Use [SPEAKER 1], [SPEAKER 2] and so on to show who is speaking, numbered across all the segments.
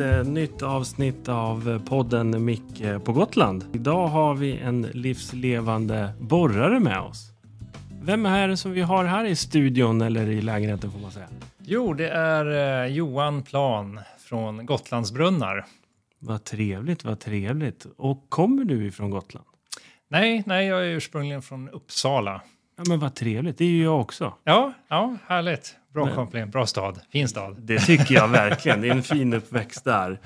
[SPEAKER 1] eh, nytt avsnitt av eh, podden Micke på Gotland. Idag har vi en livslevande borrare med oss. Vem är det som vi har här i studion eller i lägenheten får man säga?
[SPEAKER 2] Jo, det är eh, Johan Plan från Gotlandsbrunnar.
[SPEAKER 1] Vad trevligt, vad trevligt. Och kommer du ifrån Gotland?
[SPEAKER 2] Nej, nej, jag är ursprungligen från Uppsala.
[SPEAKER 1] Ja, men vad trevligt. Det är ju jag också.
[SPEAKER 2] Ja, ja, härligt. Bra
[SPEAKER 1] Men-
[SPEAKER 2] koppling, bra stad, fin stad.
[SPEAKER 1] Det tycker jag verkligen. Det är en fin uppväxt där.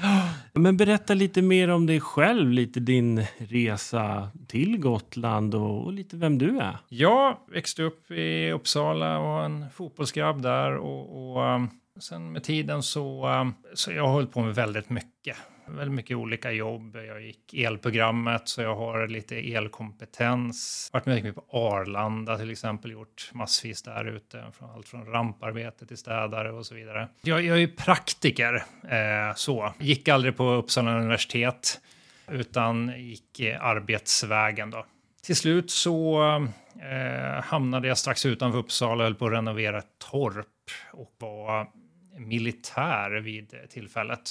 [SPEAKER 1] Men berätta lite mer om dig själv, lite din resa till Gotland och, och lite vem du är.
[SPEAKER 2] Jag växte upp i Uppsala och var en fotbollsgrabb där och, och um, sen med tiden så, um, så jag har hållit på med väldigt mycket. Väldigt mycket olika jobb. Jag gick elprogrammet så jag har lite elkompetens. Varit mycket på Arlanda till exempel, gjort massvis där ute. Från allt från ramparbete till städare och så vidare. Jag, jag är ju praktiker eh, så. Gick aldrig på Uppsala universitet utan gick eh, arbetsvägen då. Till slut så eh, hamnade jag strax utanför Uppsala och höll på att renovera ett torp och var militär vid tillfället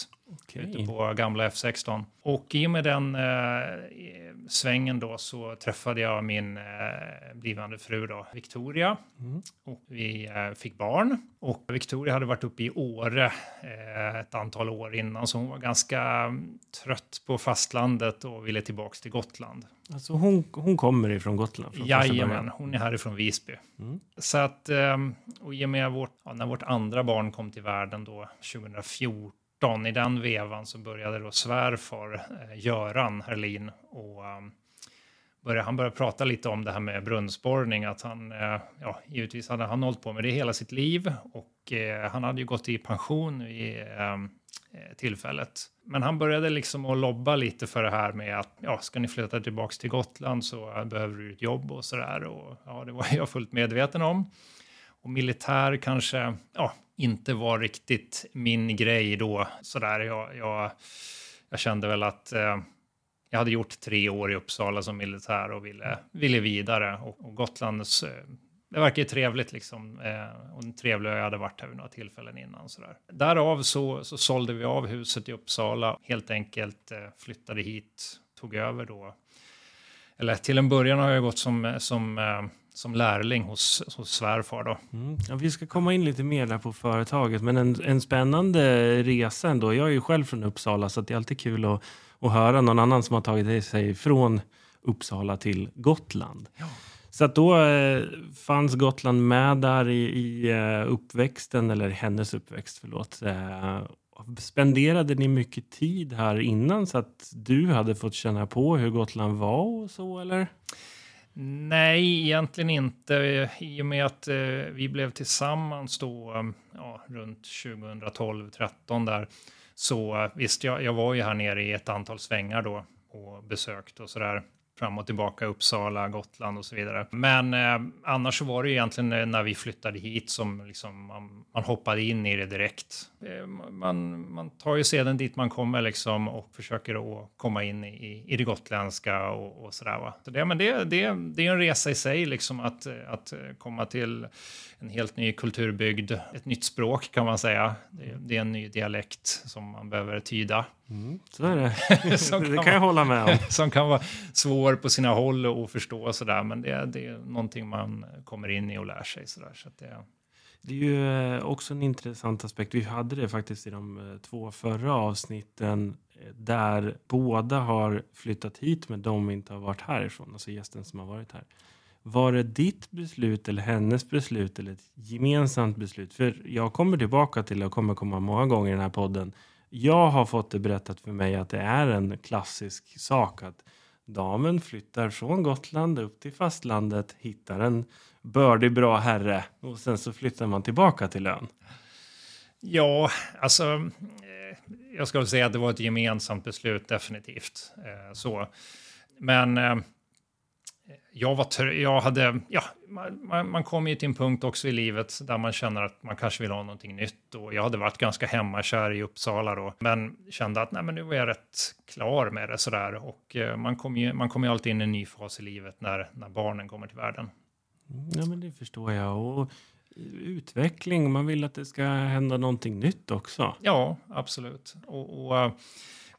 [SPEAKER 2] ute på gamla F16. Och i och med den eh, svängen då så träffade jag min eh, blivande fru då, Victoria.
[SPEAKER 1] Mm.
[SPEAKER 2] Och vi eh, fick barn. Och Victoria hade varit uppe i Åre eh, ett antal år innan så hon var ganska mm, trött på fastlandet och ville tillbaks till Gotland.
[SPEAKER 1] Alltså hon, hon kommer ifrån Gotland? Från
[SPEAKER 2] Jajamän, hon är härifrån Visby.
[SPEAKER 1] Mm.
[SPEAKER 2] Så att, ehm, och i och med vårt, ja, när vårt andra barn kom till världen då 2014, i den vevan så började då svärfar eh, Göran Herlin och ehm, började, han började prata lite om det här med brunnsborrning, att han, eh, ja, givetvis hade han hållit på med det hela sitt liv och eh, han hade ju gått i pension i ehm, eh, tillfället. Men han började liksom att lobba lite för det här med att ja, ska ni flytta tillbaks till Gotland så eh, behöver du ett jobb och sådär. Och ja, det var jag fullt medveten om. Och militär kanske ja, inte var riktigt min grej då. Sådär, jag, jag, jag kände väl att eh, jag hade gjort tre år i Uppsala som militär och ville, ville vidare. Och, och Gotlands, eh, det verkar ju trevligt liksom. Eh, och en trevlig ö, jag hade varit här vid några tillfällen innan. Sådär. Därav så, så sålde vi av huset i Uppsala, helt enkelt eh, flyttade hit, tog över då. Eller till en början har jag gått som, som, eh, som lärling hos, hos svärfar då.
[SPEAKER 1] Mm. Ja, vi ska komma in lite mer där på företaget, men en, en spännande resa ändå. Jag är ju själv från Uppsala, så det är alltid kul att, att höra någon annan som har tagit sig från Uppsala till Gotland.
[SPEAKER 2] Ja.
[SPEAKER 1] Så att då eh, fanns Gotland med där i, i eh, uppväxten, eller hennes uppväxt, förlåt. Eh, spenderade ni mycket tid här innan så att du hade fått känna på hur Gotland var och så, eller?
[SPEAKER 2] Nej, egentligen inte. I och med att eh, vi blev tillsammans då, eh, ja, runt 2012-13 där, så eh, visst, jag, jag var ju här nere i ett antal svängar då och besökt och sådär fram och tillbaka Uppsala, Gotland och så vidare. Men eh, annars så var det ju egentligen eh, när vi flyttade hit som liksom man, man hoppade in i det direkt. Eh, man, man tar ju sedan dit man kommer liksom och försöker att komma in i, i det gotländska och, och sådär. Va? Så det, men det, det, det är en resa i sig liksom att, att eh, komma till en helt ny kulturbygd, ett nytt språk kan man säga. Det, är en ny dialekt som man behöver tyda.
[SPEAKER 1] Mm, så är det.
[SPEAKER 2] Som
[SPEAKER 1] det
[SPEAKER 2] kan
[SPEAKER 1] kan jag hålla med om.
[SPEAKER 2] som kan vara svår på sina håll och förstå och sådär. Men det, det är någonting man kommer in i och lär sig. Sådär. Så att det,
[SPEAKER 1] Det är ju eh, också en intressant aspekt. Vi hade det faktiskt i de eh, två förra avsnitten eh, där båda har flyttat hit men de inte har varit härifrån, alltså gästen som har varit här. Var det ditt beslut eller hennes beslut eller ett gemensamt beslut? För jag kommer tillbaka till och kommer komma många gånger i den här podden. Jag har fått det berättat för mig att det är en klassisk sak att damen flyttar från Gotland upp till fastlandet, hittar en bördig bra herre och sen så flyttar man tillbaka till ön.
[SPEAKER 2] ja, alltså, eh, jag skulle säga att det var ett gemensamt beslut definitivt. Eh, så. Men eh, jag, var tr- jag hade, ja, man, man, kommer ju till en punkt också i livet där man känner att man kanske vill ha någonting nytt. Och jag hade varit ganska hemmakär i Uppsala då, men kände att nej, men nu var jag rätt klar med det sådär. Och eh, man kommer ju, man kommer ju alltid in i en ny fas i livet när, när barnen kommer till världen.
[SPEAKER 1] Ja, men det förstår jag. Och Utveckling, man vill att det ska hända någonting nytt också.
[SPEAKER 2] Ja, absolut. Och, och,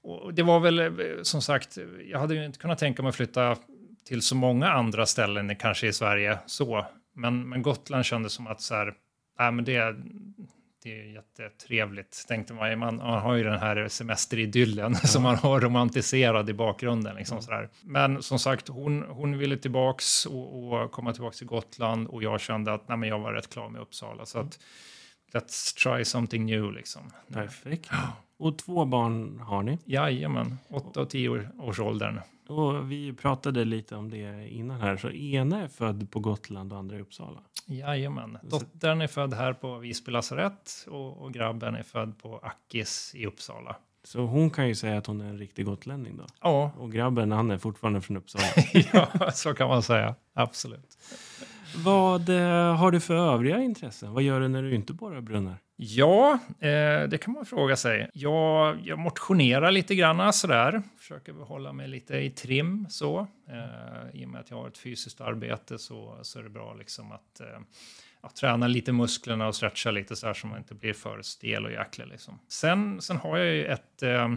[SPEAKER 2] och, det var väl eh, som sagt, jag hade ju inte kunnat tänka mig att flytta till så många andra ställen kanske i Sverige så. Men, men Gotland kändes som att så här, äh, men det, det är jättetrevligt, tänkte man. Man, man har ju den här semesteridyllen ja. som man har romantiserad i bakgrunden. Liksom, sådär. Men som sagt, hon, hon ville tillbaks och, och komma tillbaks till Gotland och jag kände att nej, men jag var rätt klar med Uppsala. Så att, let's try something new liksom.
[SPEAKER 1] Perfekt. Och två barn har ni?
[SPEAKER 2] Jajamän, åtta och tio års åldern.
[SPEAKER 1] Och vi pratade lite om det innan här, så ena är född på Gotland och andra i Uppsala.
[SPEAKER 2] Jajamän, dottern är född här på Visby lasarett och, och grabben är född på Ackis i Uppsala.
[SPEAKER 1] Så hon kan ju säga att hon är en riktig gotlänning då?
[SPEAKER 2] Ja.
[SPEAKER 1] Och grabben, han är fortfarande från Uppsala?
[SPEAKER 2] ja, så kan man säga. Absolut.
[SPEAKER 1] Vad eh, har du för övriga intressen? Vad gör du när du inte borrar brunnar?
[SPEAKER 2] Ja, eh, det kan man fråga sig. Jag, jag motionerar lite grann sådär. Försöker hålla mig lite i trim så. Eh, I och med att jag har ett fysiskt arbete så, så är det bra liksom att, eh, att träna lite musklerna och stretcha lite så här så man inte blir för stel och jäklig. Liksom. Sen, sen har jag ju ett, eh,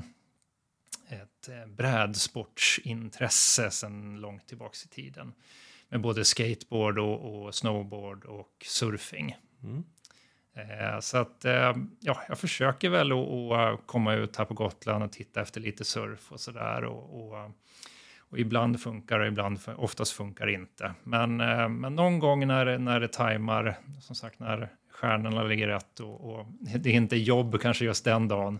[SPEAKER 2] ett eh, brädsportsintresse sedan långt tillbaka i tiden. Med både skateboard och, och snowboard och surfing. Mm. Eh, så att eh, ja, jag försöker väl att komma ut här på Gotland och titta efter lite surf och sådär. Och, och, och, ibland funkar det, ibland, oftast funkar det inte. Men, eh, men någon gång när, när det tajmar, som sagt när stjärnorna ligger rätt och, och det är inte jobb kanske just den dagen,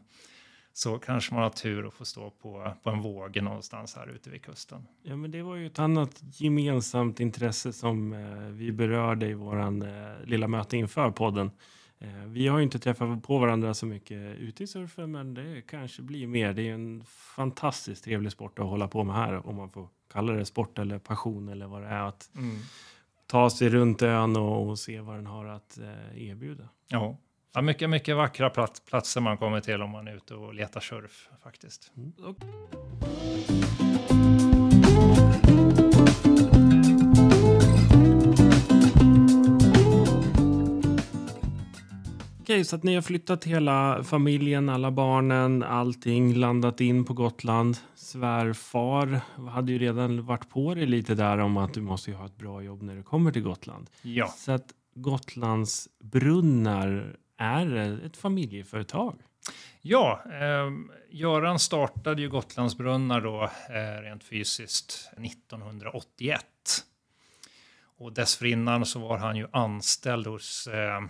[SPEAKER 2] så kanske man har tur att få stå på, på en våg någonstans här ute vid kusten.
[SPEAKER 1] Ja, men det var ju ett annat gemensamt intresse som eh, vi berörde i våran eh, lilla möte inför podden. Eh, vi har ju inte träffat på varandra så mycket ute i surfen, men det kanske blir mer. Det är en fantastiskt trevlig sport att hålla på med här, om man får kalla det sport eller passion eller vad det är. Att mm. ta sig runt ön och, och, se vad den har att eh, erbjuda.
[SPEAKER 2] Ja. Ja, mycket, mycket vackra platser man kommer till om man är ute och letar surf faktiskt. Mm.
[SPEAKER 1] Okej, så att ni har flyttat hela familjen, alla barnen, allting, landat in på Gotland. Svärfar hade ju redan varit på dig lite där om att du måste ha ett bra jobb när du kommer till Gotland.
[SPEAKER 2] Ja.
[SPEAKER 1] Så att Gotlands brunnar är ett familjeföretag.
[SPEAKER 2] Ja, eh, Göran startade ju Gotlandsbrunnar då eh, rent fysiskt 1981. Och dessförinnan så var han ju anställd hos eh,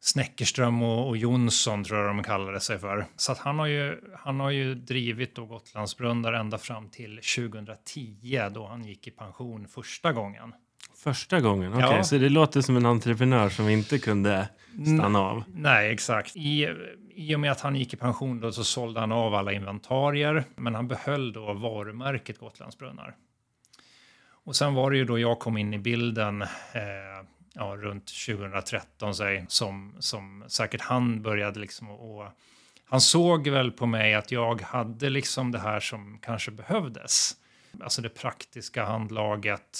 [SPEAKER 2] Snäckerström och, och Jonsson tror jag de kallade sig för. Så att han har ju, han har ju drivit då Gotlandsbrunnar ända fram till 2010 då han gick i pension första gången.
[SPEAKER 1] Första gången? Okej, okay. ja. så det låter som en entreprenör som inte kunde stanna av?
[SPEAKER 2] nej, exakt. I, I och med att han gick i pension då så sålde han av alla inventarier, men han behöll då varumärket Gotlandsbrunnar. Och sen var det ju då jag kom in i bilden eh, ja, runt 2013 säg, som, som säkert han började liksom och, han såg väl på mig att jag hade liksom det här som kanske behövdes. Alltså det praktiska handlaget.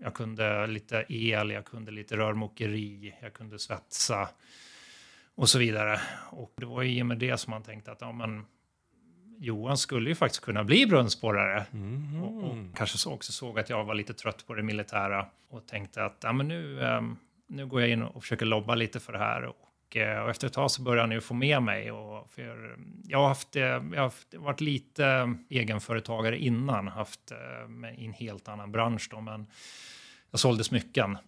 [SPEAKER 2] Jag kunde lite el, jag kunde lite rörmokeri, jag kunde svetsa och så vidare. Och det var i och med det som man tänkte att ja, men, Johan skulle ju faktiskt kunna bli brunnsborrare. Mm. Och, och, kanske också såg att jag var lite trött på det militära och tänkte att ja, men nu, um, nu går jag in och försöker lobba lite för det här. Och, och efter ett tag så började han ju få med mig. Och för, jag har haft, jag har varit lite egenföretagare innan, haft i en helt annan bransch då, men jag sålde smycken.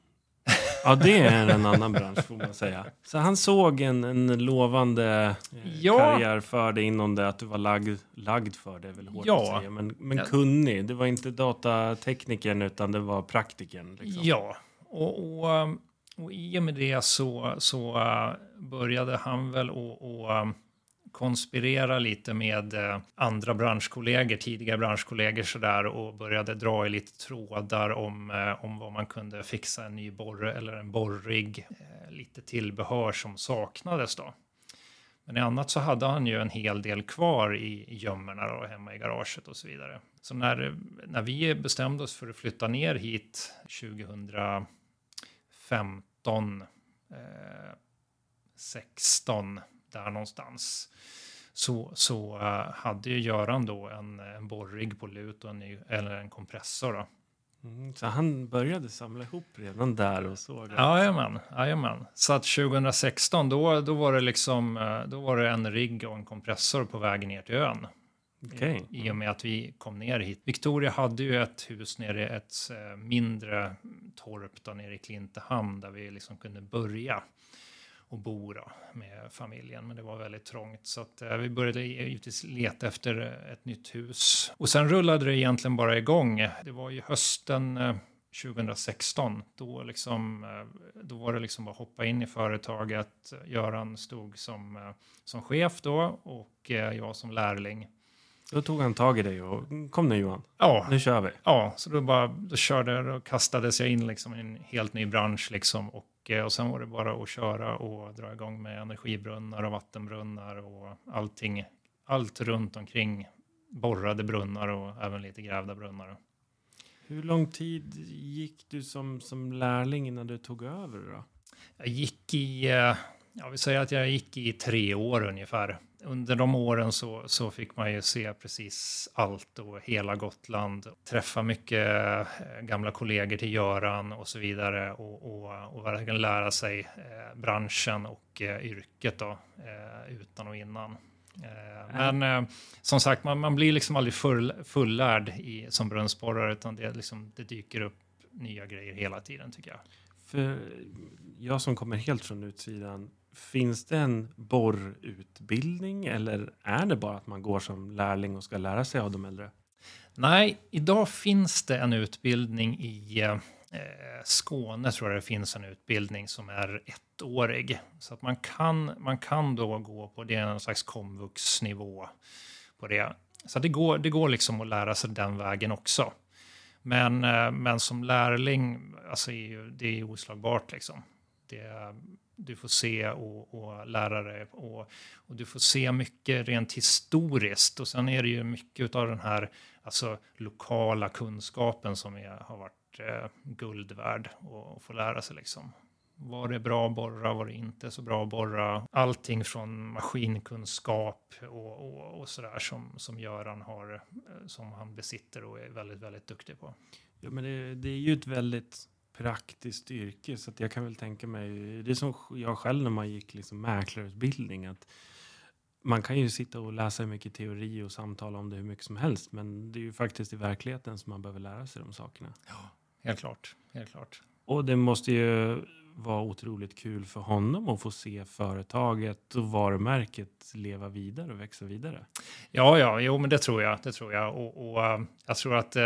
[SPEAKER 1] Ja, det är en annan bransch får man säga. Så han såg en, en lovande eh, ja. karriär för dig inom det, att du var lagd, lagd för det, är väl hårt ja. att säga, men, men kunnig. Det var inte datateknikern utan det var praktikern. Liksom.
[SPEAKER 2] Ja, och, och, och i och med det så, så började han väl att um, konspirera lite med eh, andra branschkollegor, tidigare branschkollegor sådär och började dra i lite trådar om, eh, om vad man kunde fixa en ny borre eller en borrig, eh, lite tillbehör som saknades då. Men i annat så hade han ju en hel del kvar i gömmorna och hemma i garaget och så vidare. Så när, när vi bestämde oss för att flytta ner hit 2015 eh, 16 där någonstans så, så uh, hade ju Göran då en, en borrig på lut och en, ny, eller en kompressor. Då.
[SPEAKER 1] Mm, så han började samla ihop redan där och såg?
[SPEAKER 2] Jajamän, jajamän. Så att 2016 då, då, var det liksom, eh, då var det en rigg och en kompressor på väg ner till ön.
[SPEAKER 1] Okay.
[SPEAKER 2] I, I och med att vi kom ner hit. Victoria hade ju ett hus nere i ett äh, mindre torp där nere i Klintehamn där vi liksom kunde börja och bo då, med familjen. Men det var väldigt trångt så att, eh, vi började givetvis leta efter ett nytt hus. Och sen rullade det egentligen bara igång. Det var ju hösten eh, 2016. Då, liksom, eh, då var det liksom bara hoppa in i företaget. Göran stod som, eh, som chef då och eh, jag som lärling.
[SPEAKER 1] Då tog han tag i dig och kom nu Johan,
[SPEAKER 2] Ja,
[SPEAKER 1] nu kör vi.
[SPEAKER 2] ja så då, bara, då körde och kastades jag in liksom i en helt ny bransch liksom och Eh, och sen var det bara att köra och dra igång med energibrunnar och vattenbrunnar och allting. Allt runt omkring borrade brunnar och även lite grävda brunnar.
[SPEAKER 1] Hur lång tid gick du som, som lärling innan du tog över då?
[SPEAKER 2] Jag gick i, eh, jag vill säga att jag gick i tre år ungefär under de åren så, så fick man ju se precis allt och hela Gotland. Träffa mycket eh, gamla kollegor till Göran och så vidare och, och, och verkligen lära sig eh, branschen och eh, yrket då, eh, utan och innan. Men som sagt, man, man, blir liksom aldrig full, fullärd i, som brunnsborrare utan det, liksom, det dyker upp nya grejer hela tiden tycker jag.
[SPEAKER 1] För jag som kommer helt från utsidan Finns det en borrutbildning eller är det bara att man går som lärling och ska lära sig av de äldre?
[SPEAKER 2] Nej, idag finns det en utbildning i eh, Skåne tror jag det finns en utbildning som är ettårig. Så att man kan, man kan då gå på det, en slags komvuxnivå på det. Så det går, det går liksom att lära sig den vägen också. Men, eh, men som lärling, alltså, det är ju oslagbart liksom. Det, du får se och, och lära dig. Och, och, du får se mycket rent historiskt. Och sen är det ju mycket av den här alltså, lokala kunskapen som är, har varit eh, guld värd att få lära sig. Liksom. Var det bra att borra? Var det inte så bra att borra? Allting från maskinkunskap och, och, och sådär som, som Göran har, eh, som han besitter och är väldigt, väldigt duktig på.
[SPEAKER 1] Ja, men det, det är ju ett väldigt praktiskt yrke. Så att jag kan väl tänka mig, det är som jag själv när man gick liksom mäklarutbildning. Att man kan ju sitta och läsa mycket teori och samtala om det hur mycket som helst. Men det är ju faktiskt i verkligheten som man behöver lära sig de sakerna.
[SPEAKER 2] Ja, helt klart. Helt klart.
[SPEAKER 1] Och det måste ju vara otroligt kul för honom att få se företaget och varumärket leva vidare och växa vidare.
[SPEAKER 2] Ja, ja, jo, men det tror jag. Det tror jag. Och, och uh, jag tror att uh,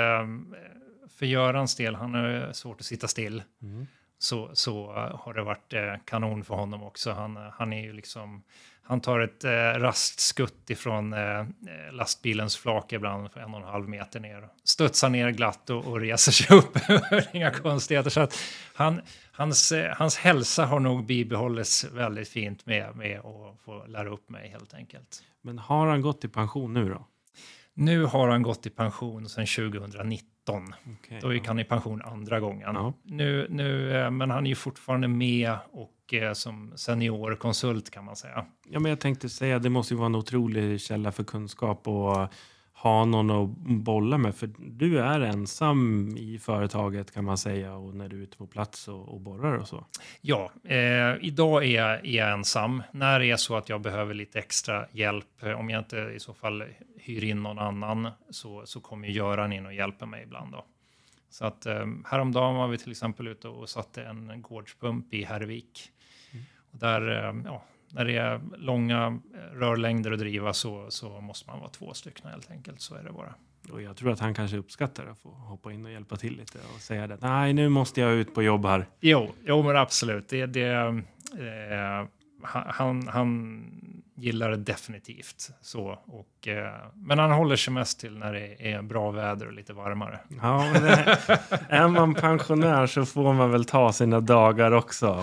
[SPEAKER 2] för Görans del, han har svårt att sitta still. Mm. Så, så har det varit uh, kanon för honom också. Han, uh, han är ju liksom, han tar ett raskt skutt ifrån lastbilens flak ibland för en och en halv meter ner. Studsar ner glatt och, och reser sig upp. Inga konstigheter. Så att han, hans, hans hälsa har nog bibehållits väldigt fint med, med att få lära upp mig helt enkelt.
[SPEAKER 1] Men har han gått i pension nu då?
[SPEAKER 2] Nu har han gått i pension sedan 2019. Okay, Då gick ja. han i pension andra gången. Ja. Nu, nu, eh, men han är ju fortfarande med och eh, som seniorkonsult kan man säga.
[SPEAKER 1] Ja, men jag tänkte säga det måste ju vara en otrolig källa för kunskap och ha någon att bolla med. För du är ensam i företaget kan man säga och när du är ute på plats och, och borrar och så.
[SPEAKER 2] Ja, eh, idag är jag, är jag ensam. När det är så att jag behöver lite extra hjälp, om jag inte i så fall hyr in någon annan så, så kommer Göran in och hjälper mig ibland. Då. Så att eh, häromdagen var vi till exempel ute och satte en gårdspump i Hervik. Mm. Och där, eh, ja, när det är långa eh, rörlängder att driva så, så måste man vara två stycken helt enkelt. Så är det bara.
[SPEAKER 1] Och jag tror att han kanske uppskattar att få hoppa in och hjälpa till lite och säga det. Nej, nu måste jag ut på jobb här.
[SPEAKER 2] Jo, jo men absolut. Det, det, eh, han, han gillar det definitivt. Så, och, eh, men han håller sig mest till när det är bra väder och lite varmare.
[SPEAKER 1] Ja, det, är man pensionär så får man väl ta sina dagar också.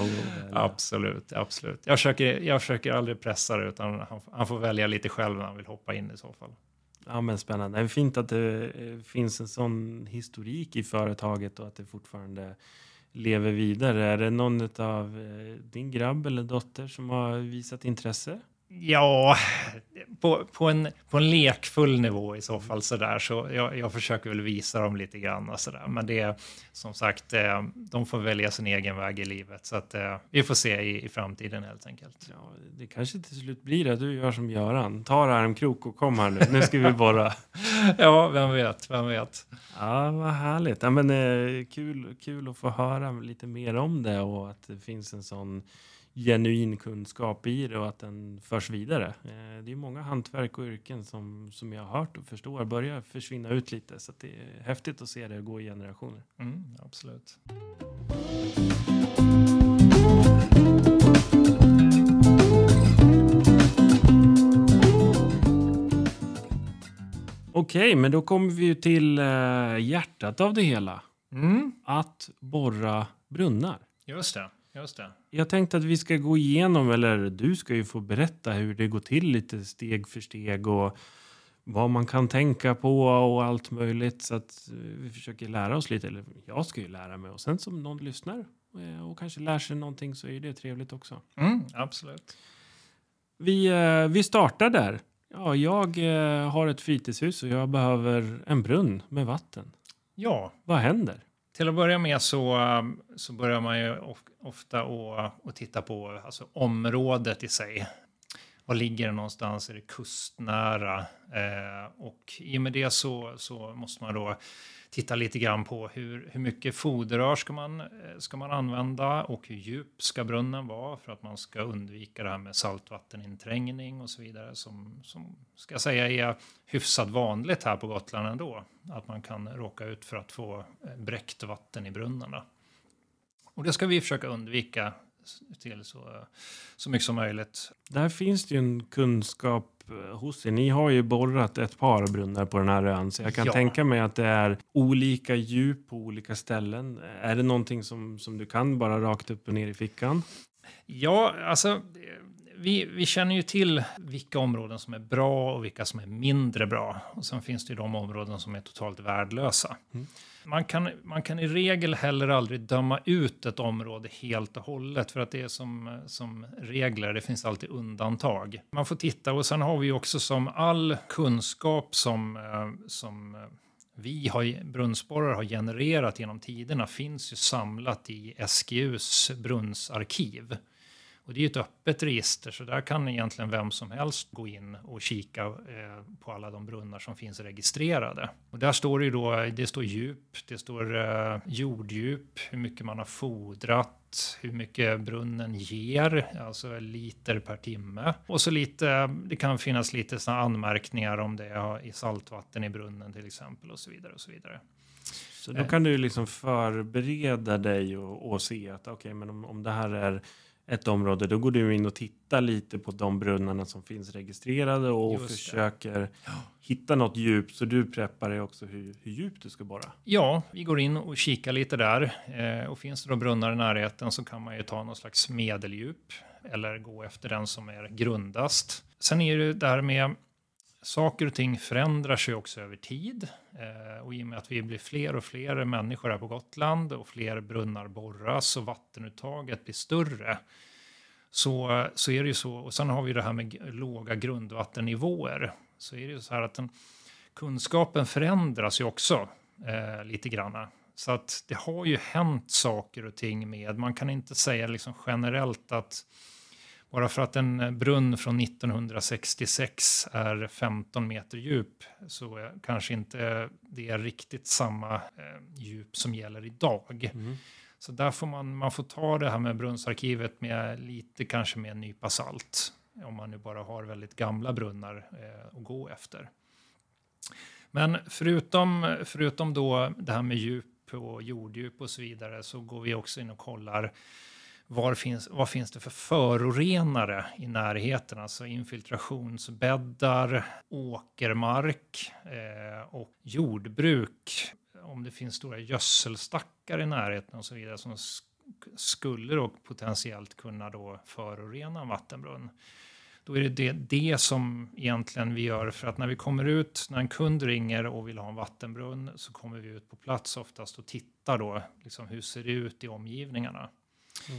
[SPEAKER 2] absolut, absolut. Jag försöker, jag försöker aldrig pressa det utan han, han får välja lite själv när han vill hoppa in i så fall.
[SPEAKER 1] Ja, men spännande. Det är fint att det eh, finns en sån historik i företaget och att det fortfarande lever vidare. Är det någon av eh, din grabb eller dotter som har visat intresse?
[SPEAKER 2] Ja, på, på, en, på en lekfull nivå i så fall sådär. Så jag, jag försöker väl visa dem lite grann och sådär. Men det är som sagt, eh, de får välja sin egen väg i livet. Så att eh, vi får se i, i framtiden helt enkelt.
[SPEAKER 1] Ja, det kanske till slut blir att du gör som Göran. Ta armkrok och kom här nu. Nu ska vi bara...
[SPEAKER 2] ja, vem vet, vem vet.
[SPEAKER 1] Ja, vad härligt. Ja, men, eh, kul, kul att få höra lite mer om det och att det finns en sån genuin kunskap i det och att den förs vidare. Eh, det är många hantverk och yrken som, som jag har hört och förstår börjar försvinna ut lite. Så det är häftigt att se det gå i generationer.
[SPEAKER 2] Mm, absolut.
[SPEAKER 1] Okej, men då kommer vi till eh, hjärtat av det hela.
[SPEAKER 2] Mm.
[SPEAKER 1] Att borra brunnar.
[SPEAKER 2] Just det. Just det.
[SPEAKER 1] Jag tänkte att vi ska gå igenom, eller du ska ju få berätta hur det går till lite steg för steg och vad man kan tänka på och allt möjligt så att vi försöker lära oss lite. Eller jag ska ju lära mig och sen som någon lyssnar eh, och kanske lär sig någonting så är det trevligt också.
[SPEAKER 2] Mm, absolut.
[SPEAKER 1] Vi, eh, vi startar där. Ja, jag eh, har ett fritidshus och jag behöver en brunn med vatten.
[SPEAKER 2] Ja.
[SPEAKER 1] Vad händer?
[SPEAKER 2] Till att börja med så, så börjar man ju ofta att titta på alltså, området i sig. Var ligger det någonstans? Är det kustnära? Eh, och i och med det så, så måste man då titta lite grann på hur, hur mycket foderrör ska man, eh, ska man använda och hur djup ska brunnen vara för att man ska undvika det här med saltvatteninträngning och så vidare som, som ska jag säga är hyfsat vanligt här på Gotland ändå. Att man kan råka ut för att få eh, bräckt vatten i brunnarna. Och det ska vi försöka undvika till så, så mycket som möjligt.
[SPEAKER 1] Där finns det ju en kunskap eh, hos er. Ni har ju borrat ett par brunnar på den här ön, så jag kan ja. tänka mig att det är olika djup på olika ställen. Är det någonting som, som du kan bara rakt upp och ner i fickan?
[SPEAKER 2] Ja, alltså vi, vi känner ju till vilka områden som är bra och vilka som är mindre bra. Och sen finns det ju de områden som är totalt värdelösa. Mm. Man, kan, man kan i regel heller aldrig döma ut ett område helt och hållet för att det är som, som regler, det finns alltid undantag. Man får titta och sen har vi också som all kunskap som, eh, som vi har, brunnsborrar har genererat genom tiderna finns ju samlat i SGUs brunnsarkiv. Och det är ju ett öppet register så där kan egentligen vem som helst gå in och kika eh, på alla de brunnar som finns registrerade. Och där står det ju då, det står djup, det står eh, jorddjup, hur mycket man har fodrat, hur mycket brunnen ger, alltså liter per timme. Och så lite, det kan finnas lite såna anmärkningar om det är saltvatten i brunnen till exempel och så vidare och så vidare.
[SPEAKER 1] Så då kan du liksom förbereda dig och, och se att okej, okay, men om, om det här är ett område, då går du in och tittar lite på de brunnarna som finns registrerade och Just försöker ja. hitta något djup. Så du preppar dig också hur, hur djupt du ska borra.
[SPEAKER 2] Ja, vi går in och kikar lite där. Eh, och finns det då brunnar i närheten så kan man ju ta någon slags medeldjup eller gå efter den som är grundast. Sen är det där med saker och ting förändrar sig också över tid. Eh, och i och med att vi blir fler och fler människor här på Gotland och fler brunnar borras och vattenuttaget blir större. Så, så är det ju så. Och sen har vi det här med låga grundvattennivåer. Så är det ju så här att den, kunskapen förändras ju också eh, lite grann. Så att det har ju hänt saker och ting med, man kan inte säga liksom generellt att bara för att en brunn från 1966 är 15 meter djup så kanske inte det är riktigt samma eh, djup som gäller idag. Mm. Så där får man, man får ta det här med brunnsarkivet med lite kanske med en nypa salt. Om man nu bara har väldigt gamla brunnar eh, att gå efter. Men förutom, förutom då det här med djup och jorddjup och så vidare så går vi också in och kollar var finns, vad finns det för förorenare i närheten? Alltså infiltrationsbäddar, åkermark eh, och jordbruk. Om det finns stora gödselstackar i närheten och så vidare som sk skulle då potentiellt kunna då förorena en vattenbrunn. då är det, det det som egentligen vi gör. För att när vi kommer ut, när en kund ringer och vill ha en vattenbrunn så kommer vi ut på plats oftast och tittar då, liksom, hur ser det ut i omgivningarna.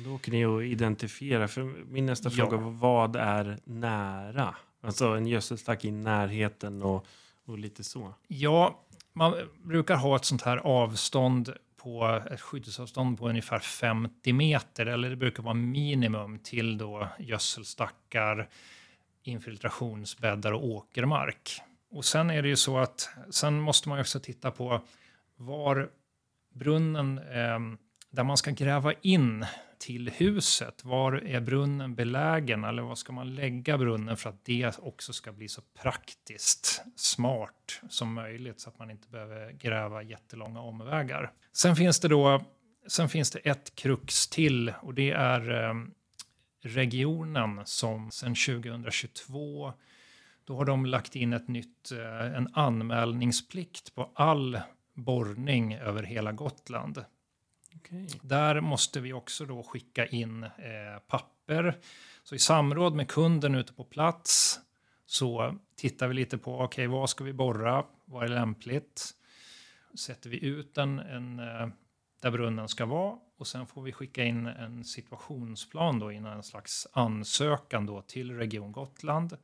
[SPEAKER 1] Då åker ni och identifierar. För min nästa fråga var vad är nära? Alltså en gödselstack i närheten och, och lite så.
[SPEAKER 2] Ja, man brukar ha ett sånt här avstånd på ett skyddsavstånd på ungefär 50 meter, eller det brukar vara minimum till då gödselstackar, infiltrationsbäddar och åkermark. Och sen är det ju så att sen måste man också titta på var brunnen eh, där man ska gräva in till huset. Var är brunnen belägen eller var ska man lägga brunnen för att det också ska bli så praktiskt smart som möjligt så att man inte behöver gräva jättelånga omvägar. Sen finns det då sen finns det ett krux till och det är eh, regionen som sedan 2022 då har de lagt in ett nytt, eh, en anmälningsplikt på all borrning över hela Gotland.
[SPEAKER 1] Okay.
[SPEAKER 2] Där måste vi också då skicka in eh, papper. Så i samråd med kunden ute på plats så tittar vi lite på okay, vad ska vi borra? Vad är lämpligt? Sätter vi ut en, en eh, där brunnen ska vara och sen får vi skicka in en situationsplan då innan en slags ansökan då till Region Gotland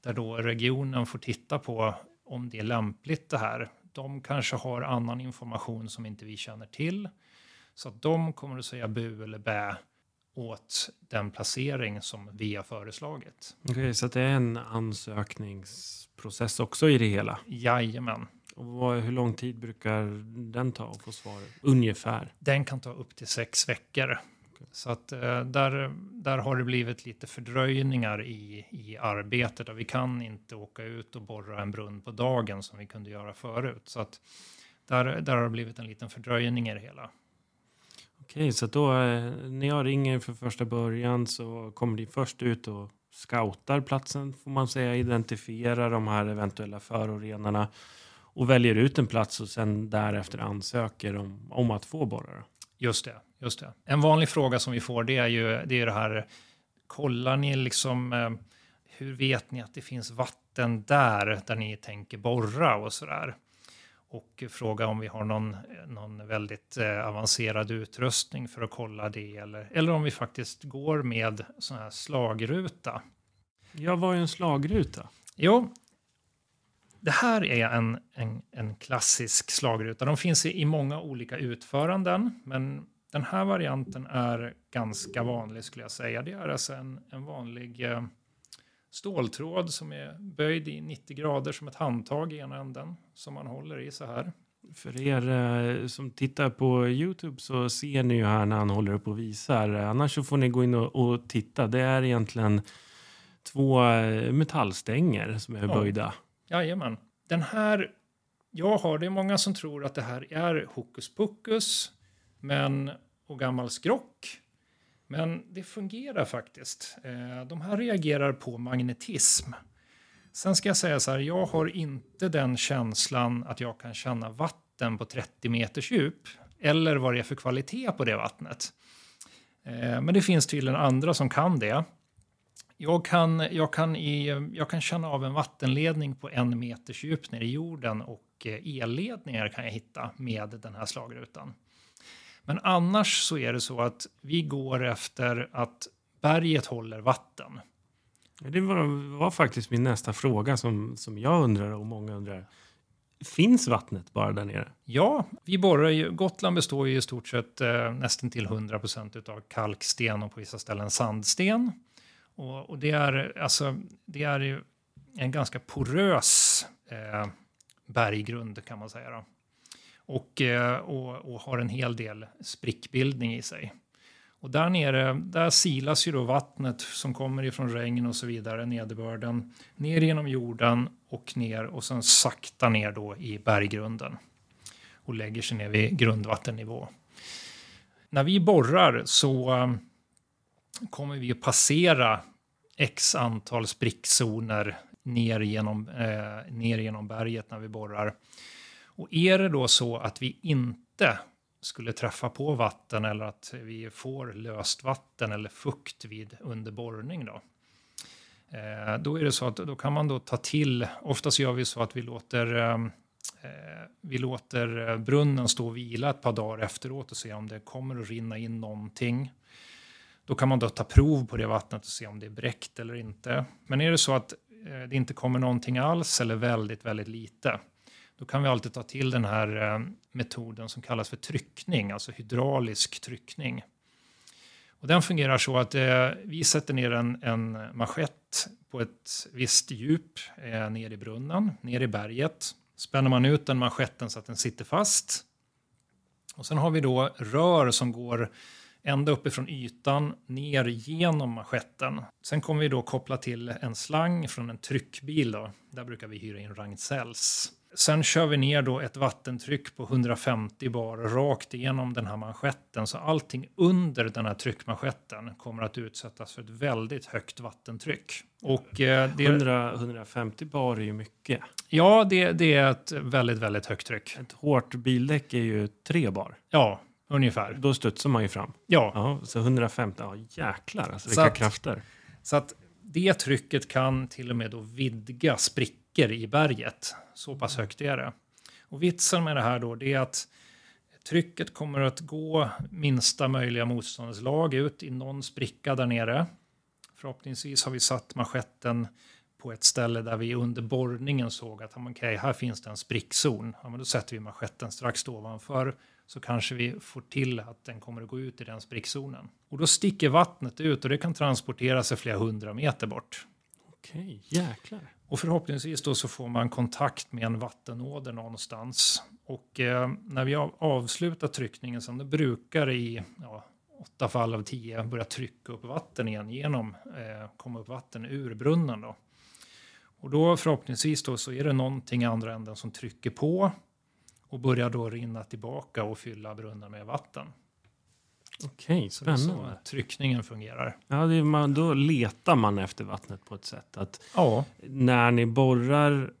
[SPEAKER 2] där då regionen får titta på om det är lämpligt det här. De kanske har annan information som inte vi känner till. Så att de kommer att säga bu eller bä åt den placering som vi har föreslagit.
[SPEAKER 1] Okej, så att det är en ansökningsprocess också i det hela.
[SPEAKER 2] Jajamän.
[SPEAKER 1] Och vad, hur lång tid brukar den ta att få svaret? Ungefär.
[SPEAKER 2] Den kan ta upp till sex veckor. Så att eh, där, där har det blivit lite fördröjningar i, i arbetet och vi kan inte åka ut och borra en brunn på dagen som vi kunde göra förut. Så att där, där har det blivit en liten fördröjning i det hela.
[SPEAKER 1] Okej, så då eh, när jag ringer för första början så kommer ni först ut och scoutar platsen får man säga, identifierar de här eventuella förorenarna och väljer ut en plats och sen därefter ansöker om, om att få borra.
[SPEAKER 2] Just det, just det. En vanlig fråga som vi får det är ju det, är det här, kollar ni liksom, eh, hur vet ni att det finns vatten där, där ni tänker borra och sådär? Och fråga om vi har någon, någon väldigt eh, avancerad utrustning för att kolla det, eller, eller om vi faktiskt går med sån här slagruta.
[SPEAKER 1] Jag var ju en slagruta.
[SPEAKER 2] Jo, det här är en, en, en klassisk slagruta. De finns i, i många olika utföranden, men den här varianten är ganska vanlig skulle jag säga. Det är alltså en, en vanlig eh, ståltråd som är böjd i 90 grader som ett handtag i ena änden som man håller i så här.
[SPEAKER 1] För er eh, som tittar på Youtube så ser ni ju här när han håller upp och visar. Annars så får ni gå in och, och titta. Det är egentligen två eh, metallstänger som är
[SPEAKER 2] Ja.
[SPEAKER 1] böjda.
[SPEAKER 2] Jajamän. Den här, jag har, det är många som tror att det här är hokus pokus men, och gammal skrock. Men det fungerar faktiskt. Eh, de här reagerar på magnetism. Sen ska jag säga så här, jag har inte den känslan att jag kan känna vatten på 30 meters djup eller vad det är för kvalitet på det vattnet. Eh, men det finns tydligen andra som kan det. Jag kan, jag, kan i, jag kan känna av en vattenledning på en meters djup nere i jorden och eh, elledningar kan jag hitta med den här slagrutan. Men annars så är det så att vi går efter att berget håller vatten.
[SPEAKER 1] Det var, var faktiskt min nästa fråga som, som jag undrar och många undrar. Finns vattnet bara där nere?
[SPEAKER 2] Ja, vi borrar ju, Gotland består ju i stort sett eh, nästan till 100 procent av kalksten och på vissa ställen sandsten. Och, och det, är, alltså, det är en ganska porös eh, berggrund kan man säga. Då. Och, eh, och, och har en hel del sprickbildning i sig. Och där nere, där silas ju då vattnet som kommer ifrån regn och så vidare, nederbörden, ner genom jorden och ner och sen sakta ner då i berggrunden och lägger sig ner vid grundvattennivå. När vi borrar så eh, kommer vi att passera x antal sprickzoner ner genom, eh, ner genom berget när vi borrar. Och är det då så att vi inte skulle träffa på vatten eller att vi får löst vatten eller fukt vid under borrning då. Eh, då är det så att då kan man då ta till, oftast gör vi så att vi låter, eh, eh, vi låter brunnen stå och vila ett par dagar efteråt och se om det kommer att rinna in någonting. Då kan man då ta prov på det vattnet och se om det är bräckt eller inte. Men är det så att det inte kommer någonting alls eller väldigt, väldigt lite, då kan vi alltid ta till den här eh, metoden som kallas för tryckning, alltså hydraulisk tryckning. Och den fungerar så att eh, vi sätter ner en, en manschett på ett visst djup eh, ner i brunnen, ner i berget. Spänner man ut den manschetten så att den sitter fast. Och sen har vi då rör som går ända uppifrån ytan ner genom manschetten. Sen kommer vi då koppla till en slang från en tryckbil. Då. Där brukar vi hyra in Ragn-Sells. Sen kör vi ner då ett vattentryck på 150 bar rakt igenom den här manschetten. Så allting under den här tryckmanschetten kommer att utsättas för ett väldigt högt vattentryck.
[SPEAKER 1] Och, eh, det, 100, 150 bar är ju mycket.
[SPEAKER 2] Ja, det, det, är ett väldigt, väldigt högt tryck.
[SPEAKER 1] Ett hårt bildäck är ju 3 bar.
[SPEAKER 2] Ja, ungefär.
[SPEAKER 1] Då studsar man ju fram.
[SPEAKER 2] Ja.
[SPEAKER 1] ja så 150, ja jäklar alltså vilka att, krafter.
[SPEAKER 2] Så att det trycket kan till och med då vidga sprickor i berget. Så pass högt är det. Och vitsen med det här då, det är att trycket kommer att gå minsta möjliga motståndets lag ut i någon spricka där nere. Förhoppningsvis har vi satt manschetten på ett ställe där vi under borrningen såg att okay, här finns det en sprickzon. Ja, men då sätter vi manschetten strax ovanför så kanske vi får till att den kommer att gå ut i den sprickzonen. Och då sticker vattnet ut och det kan transportera sig flera hundra meter bort.
[SPEAKER 1] Okej, jäklar.
[SPEAKER 2] Och förhoppningsvis då så får man kontakt med en vattenåder någonstans. Och eh, när vi har avslutat tryckningen som det brukar det i ja, åtta fall av tio börja trycka upp vatten igen genom, eh, komma upp vatten ur brunnen då. Och då förhoppningsvis då så är det någonting i andra änden som trycker på och börjar då rinna tillbaka och fylla brunnen med vatten.
[SPEAKER 1] Okej, spännande. Så
[SPEAKER 2] tryckningen fungerar.
[SPEAKER 1] Ja, det man, då letar man efter vattnet på ett sätt. Att
[SPEAKER 2] ja.
[SPEAKER 1] När ni borrar,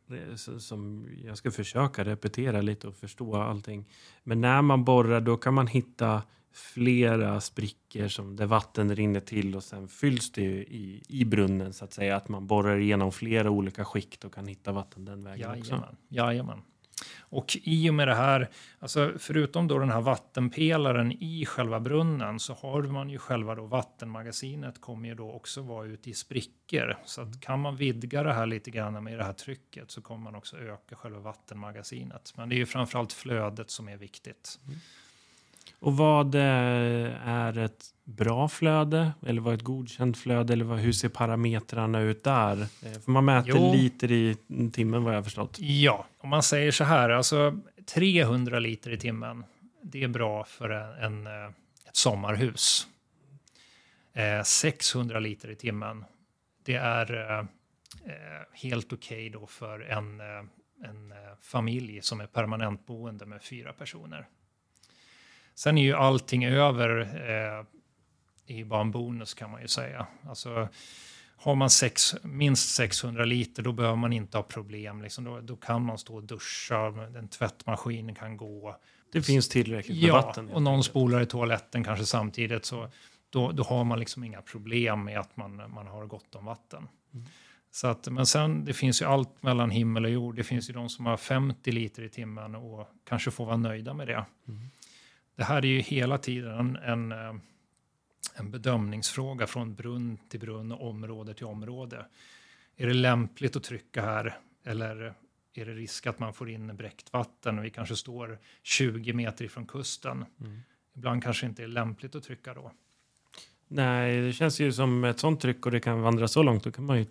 [SPEAKER 1] som jag ska försöka repetera lite och förstå allting. Men när man borrar då kan man hitta flera sprickor som där vatten rinner till och sen fylls det i, i brunnen så att säga. Att man borrar igenom flera olika skikt och kan hitta vatten den vägen
[SPEAKER 2] Jajamän.
[SPEAKER 1] också.
[SPEAKER 2] Jajamän. Och i och med det här, alltså förutom då den här vattenpelaren i själva brunnen så har man ju själva då vattenmagasinet kommer ju då också vara ute i sprickor. Så att kan man vidga det här lite grann med det här trycket så kommer man också öka själva vattenmagasinet. Men det är ju framförallt flödet som är viktigt. Mm.
[SPEAKER 1] Och vad eh, är ett bra flöde eller vad är ett godkänt flöde eller vad, hur ser parametrarna ut där? Eh, för man mäter jo. liter i timmen vad jag har förstått.
[SPEAKER 2] Ja, om man säger så här, alltså 300 liter i timmen, det är bra för en, en eh, ett sommarhus. 600 liter i timmen, det är helt okej okay då för en, en familj som är permanentboende med fyra personer. Sen är ju allting över eh, är bara en bonus kan man ju säga. Alltså, har man sex, minst 600 liter då behöver man inte ha problem. Liksom. Då, då kan man stå och duscha, en tvättmaskin kan gå.
[SPEAKER 1] Det finns tillräckligt med
[SPEAKER 2] ja,
[SPEAKER 1] vatten.
[SPEAKER 2] och någon spolar i toaletten kanske samtidigt. Så då, då har man liksom inga problem med att man, man har gott om vatten. Mm. Så att, men sen, det finns ju allt mellan himmel och jord. Det finns ju de som har 50 liter i timmen och kanske får vara nöjda med det. Mm. Det här är ju hela tiden en, eh, en bedömningsfråga från brunn till brunn och område till område. Är det lämpligt att trycka här eller är det risk att man får in bräckt vatten och vi kanske står 20 meter ifrån kusten. Mm. Ibland kanske inte är lämpligt att trycka då.
[SPEAKER 1] Nej, det känns ju som ett sånt tryck och det kan vandra så långt, då kan man ju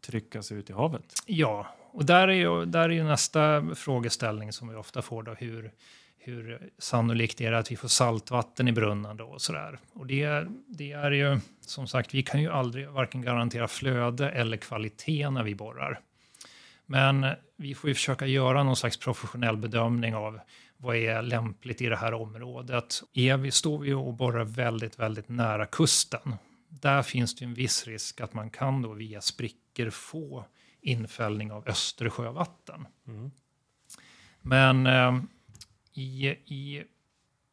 [SPEAKER 1] trycka sig ut i havet.
[SPEAKER 2] Ja, och där är ju, där är ju nästa frågeställning som vi ofta får då, hur, hur sannolikt är det att vi får saltvatten i brunnen då och sådär. Och det, det är ju som sagt, vi kan ju aldrig varken garantera flöde eller kvalitet när vi borrar. Men vi får ju försöka göra någon slags professionell bedömning av vad är lämpligt i det här området. Är vi, står vi och borrar väldigt, väldigt nära kusten, där finns det en viss risk att man kan då via sprickor få infällning av Östersjövatten. Mm. Men eh, i, i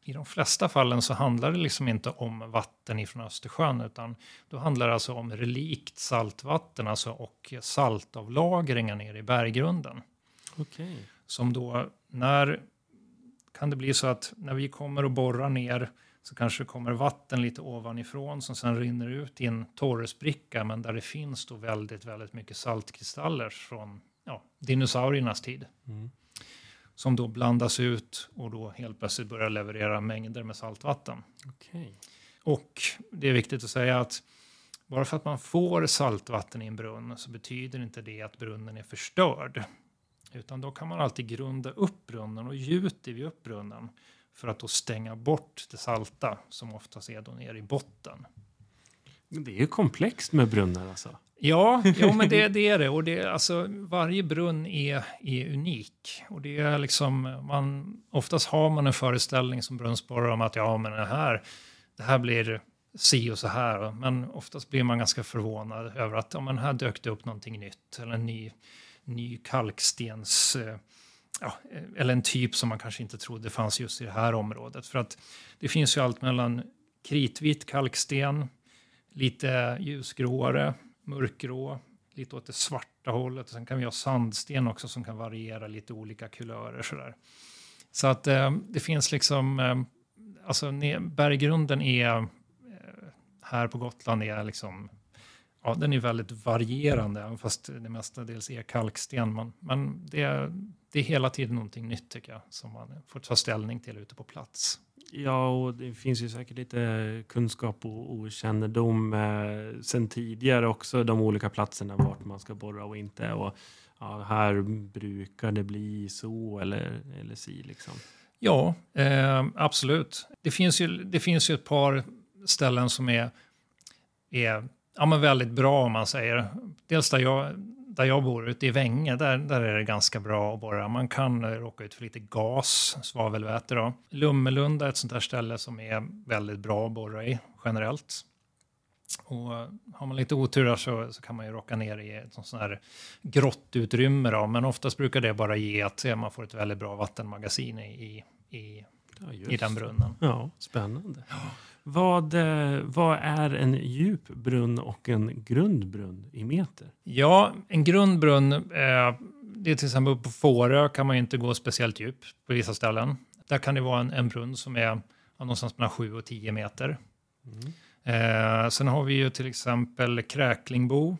[SPEAKER 2] i de flesta fallen så handlar det liksom inte om vatten ifrån Östersjön utan då handlar det alltså om relikt saltvatten alltså och saltavlagringar nere i berggrunden.
[SPEAKER 1] Okej.
[SPEAKER 2] Som då, när kan det bli så att när vi kommer och borrar ner så kanske det kommer vatten lite ovanifrån som sen rinner ut i en torrspricka men där det finns då väldigt, väldigt mycket saltkristaller från ja, dinosauriernas tid.
[SPEAKER 1] Mm.
[SPEAKER 2] Som då blandas ut och då helt plötsligt börjar leverera mängder med saltvatten.
[SPEAKER 1] Okej.
[SPEAKER 2] Och det är viktigt att säga att bara för att man får saltvatten i en brunn så betyder inte det att brunnen är förstörd. Utan då kan man alltid grunda upp brunnen och gjuter vi upp brunnen för att då stänga bort det salta som oftast är då nere i botten.
[SPEAKER 1] Men Det är ju komplext med brunnar alltså.
[SPEAKER 2] Ja, jo, men det, det är det. Och det, alltså, varje brunn är, är unik. Och det är liksom, man, oftast har man en föreställning som brunnsborrare om att ja, men det här, det här blir si och så här. Men oftast blir man ganska förvånad över att ja, men här dök det upp någonting nytt. Eller en ny, ny kalkstens... eh, Ja, eller en typ som man kanske inte trodde fanns just i det här området. För att det finns ju allt mellan kritvit kalksten, lite ljusgråare, mörkgrå, lite åt det svarta hållet. Sen kan vi ha sandsten också som kan variera lite olika kulörer. Sådär. Så att eh, det finns liksom, eh, alltså berggrunden är eh, här på Gotland är liksom, ja den är väldigt varierande, även fast det mestadels är kalksten. Men, men det, är- det är hela tiden någonting nytt tycker jag, som man får ta ställning till ute på plats.
[SPEAKER 1] Ja, och det finns ju säkert lite kunskap och okännedom eh, sen tidigare också, de olika platserna vart man ska borra och inte. Och ja, här brukar det bli så eller, eller si liksom.
[SPEAKER 2] Ja, eh, absolut. Det finns, ju, det finns ju ett par ställen som är, är ja, men väldigt bra om man säger. Dels där jag, där jag bor, ute i Vänge, där, där är det ganska bra att borra. Man kan eh, råka ut för lite gas, svavelväte. Då. Lummelunda är ett sånt där ställe som är väldigt bra att borra i generellt. Och eh, har man lite otur så, så kan man ju råka ner i ett sånt här grottutrymme. Då. Men oftast brukar det bara ge att eh, man får ett väldigt bra vattenmagasin i, i, i,
[SPEAKER 1] Ja,
[SPEAKER 2] i den brunnen.
[SPEAKER 1] Ja, spännande. Vad, eh, vad är en djup brunn och en grundbrunn i meter?
[SPEAKER 2] Ja, en grundbrunn, eh, det är till exempel på Fårö kan man inte gå speciellt djup på vissa ställen. Där kan det vara en, en brunn som är någonstans mellan 7 och 10 meter.
[SPEAKER 1] Mm.
[SPEAKER 2] Eh, sen har vi ju till exempel Kräklingbo.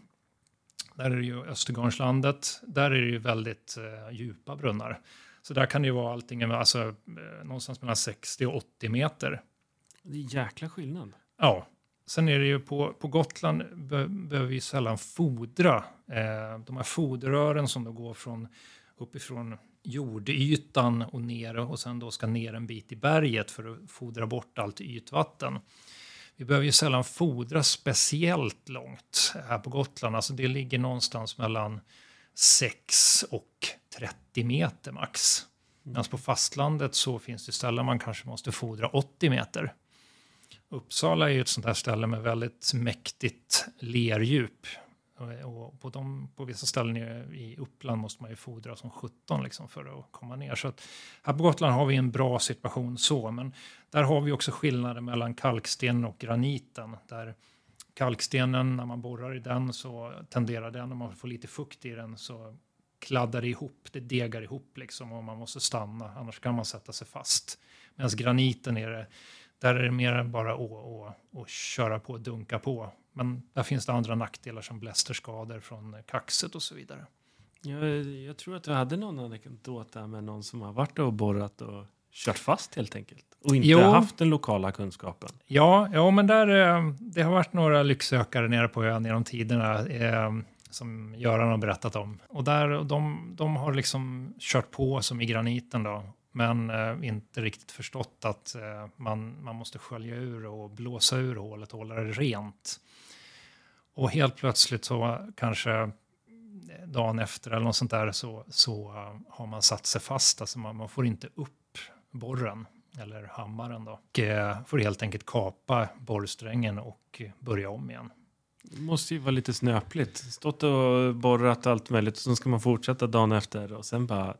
[SPEAKER 2] Där är det ju Östergarnslandet. Där är det ju väldigt eh, djupa brunnar. Så där kan det ju vara allting alltså, någonstans mellan 60 och 80 meter.
[SPEAKER 1] Det är jäkla skillnad.
[SPEAKER 2] Ja, sen är det ju på, på Gotland be, behöver vi sällan fodra. Eh, de här foderrören som då går från uppifrån jordytan och ner och sen då ska ner en bit i berget för att fodra bort allt ytvatten. Vi behöver ju sällan fodra speciellt långt här på Gotland. Alltså det ligger någonstans mellan 6 och 30 meter max. Medan på fastlandet så finns det ställen man kanske måste fodra 80 meter. Uppsala är ju ett sånt här ställe med väldigt mäktigt lerdjup. Och- på, de, på vissa ställen i, Uppland måste man ju fodra som 17 liksom för att komma ner. Så att här på Gotland har vi en bra situation så, men där har vi också skillnader mellan kalksten och graniten. Där kalkstenen, när man borrar i den så tenderar den, om man får lite fukt i den så kladdar det ihop, det degar ihop liksom och man måste stanna, annars kan man sätta sig fast. Medan graniten är det, där är det mer bara att, att, att köra på och dunka på. Men där finns det andra nackdelar som blästerskador från kaxet och så vidare.
[SPEAKER 1] Jag, jag tror att du hade någon anekdot där med någon som har varit och borrat och kört fast helt enkelt. Och inte
[SPEAKER 2] Jo.
[SPEAKER 1] haft den lokala kunskapen.
[SPEAKER 2] Ja, ja men där, eh, det har varit några lycksökare nere på ön genom tiderna eh, som Göran har berättat om. Och där, de, de har liksom kört på som i graniten då, men eh, inte riktigt förstått att eh, man, man måste skölja ur och blåsa ur hålet och hålla det rent. Och helt plötsligt så kanske eh, dagen efter eller något sånt där så, så eh, har man satt sig fast. Alltså man, man får inte upp borren eller hammaren då. Och eh, får helt enkelt kapa borrsträngen och börja om igen.
[SPEAKER 1] Det måste ju vara lite snöpligt. Stått och borrat allt möjligt och så ska man fortsätta dagen efter och sen bara...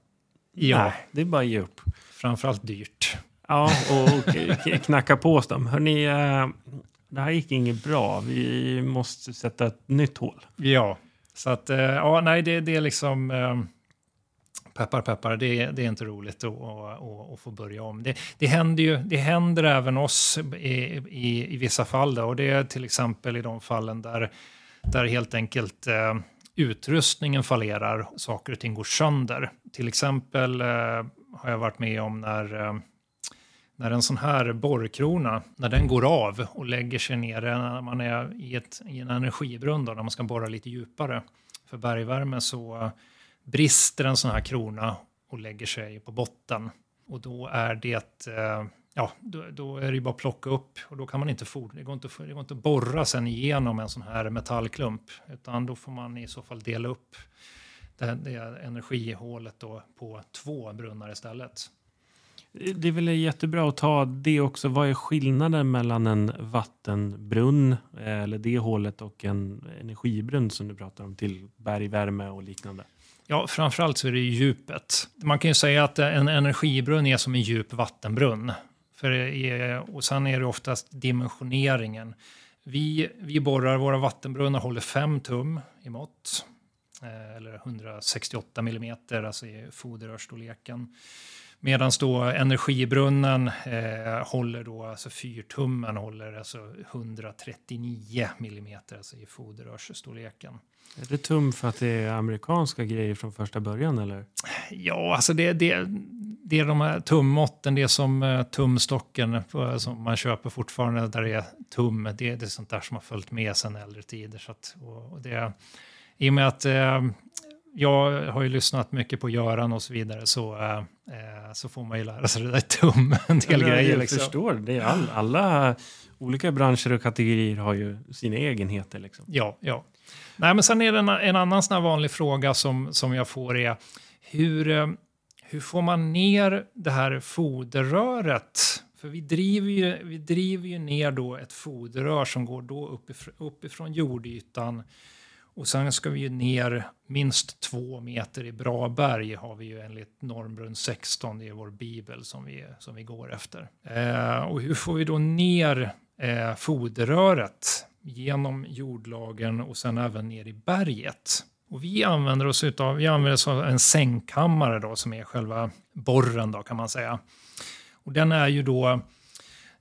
[SPEAKER 2] Ja.
[SPEAKER 1] Nej, det är bara att ge upp.
[SPEAKER 2] Framförallt dyrt.
[SPEAKER 1] Ja, och, knacka på hos dem. Hörrni, eh, det här gick inget bra. Vi måste sätta ett nytt hål.
[SPEAKER 2] Ja, så att eh, ja, nej, det, det är liksom eh, peppar peppar, det, det är inte roligt att, att, att få börja om. Det, det, händer ju, det händer även oss i, i, i vissa fall då, och det är till exempel i de fallen där, där helt enkelt eh, utrustningen fallerar, saker och ting går sönder. Till exempel eh, har jag varit med om när eh, när en sån här borrkrona, när den går av och lägger sig ner eh, när man är i, ett, i en energibrunn, då, när man ska borra lite djupare för bergvärme, så brister en sån här krona och lägger sig på botten. Och då är det, eh, ja, då, då är det bara att plocka upp och då kan man inte for, det, går inte, det går inte att borra sen igenom en sån här metallklump, utan då får man i så fall dela upp det, det energihålet då på två brunnar istället.
[SPEAKER 1] Det är väl jättebra att ta det också. Vad är skillnaden mellan en vattenbrunn eh, eller det hålet och en energibrunn som du pratar om till bergvärme och liknande?
[SPEAKER 2] Ja, framförallt så är det djupet. Man kan ju säga att en energibrunn är som en djup vattenbrunn. För, och sen är det oftast dimensioneringen. Vi, vi borrar, våra vattenbrunnar håller 5 tum i mått. Eh, eller 168 millimeter, alltså i foderrörsstorleken. Medan då energibrunnen eh, håller då, alltså fyrtummen håller alltså 139 millimeter alltså i foderrörsstorleken.
[SPEAKER 1] Är det tum för att det är amerikanska grejer från första början eller?
[SPEAKER 2] Ja, alltså det, det, det är de här tummåtten, det är som uh, tumstocken uh, som man köper fortfarande där det är tum. Det, det är sånt där som har följt med sedan äldre tider. Så att, och, och det, I och med att uh, jag har ju lyssnat mycket på Göran och så vidare så, äh, så får man ju lära sig det där tum, en del
[SPEAKER 1] jag
[SPEAKER 2] grejer.
[SPEAKER 1] Jag
[SPEAKER 2] liksom.
[SPEAKER 1] förstår, det är all, alla olika branscher och kategorier har ju sina egenheter. Liksom.
[SPEAKER 2] Ja, ja. Nej, men sen är det en, en annan sån vanlig fråga som, som jag får är hur, eh, hur får man ner det här foderröret? För vi driver ju, vi driver ju ner då ett foderrör som går då uppifrån, uppifrån jordytan och sen ska vi ju ner minst två meter i bra berg har vi ju enligt normbrunn 16, det är vår bibel som vi, som vi går efter. Eh, och hur får vi då ner eh, foderröret genom jordlagen och sen även ner i berget? Och vi använder oss av, vi använder oss av en sänkkammare då som är själva borren då kan man säga. Och den är ju då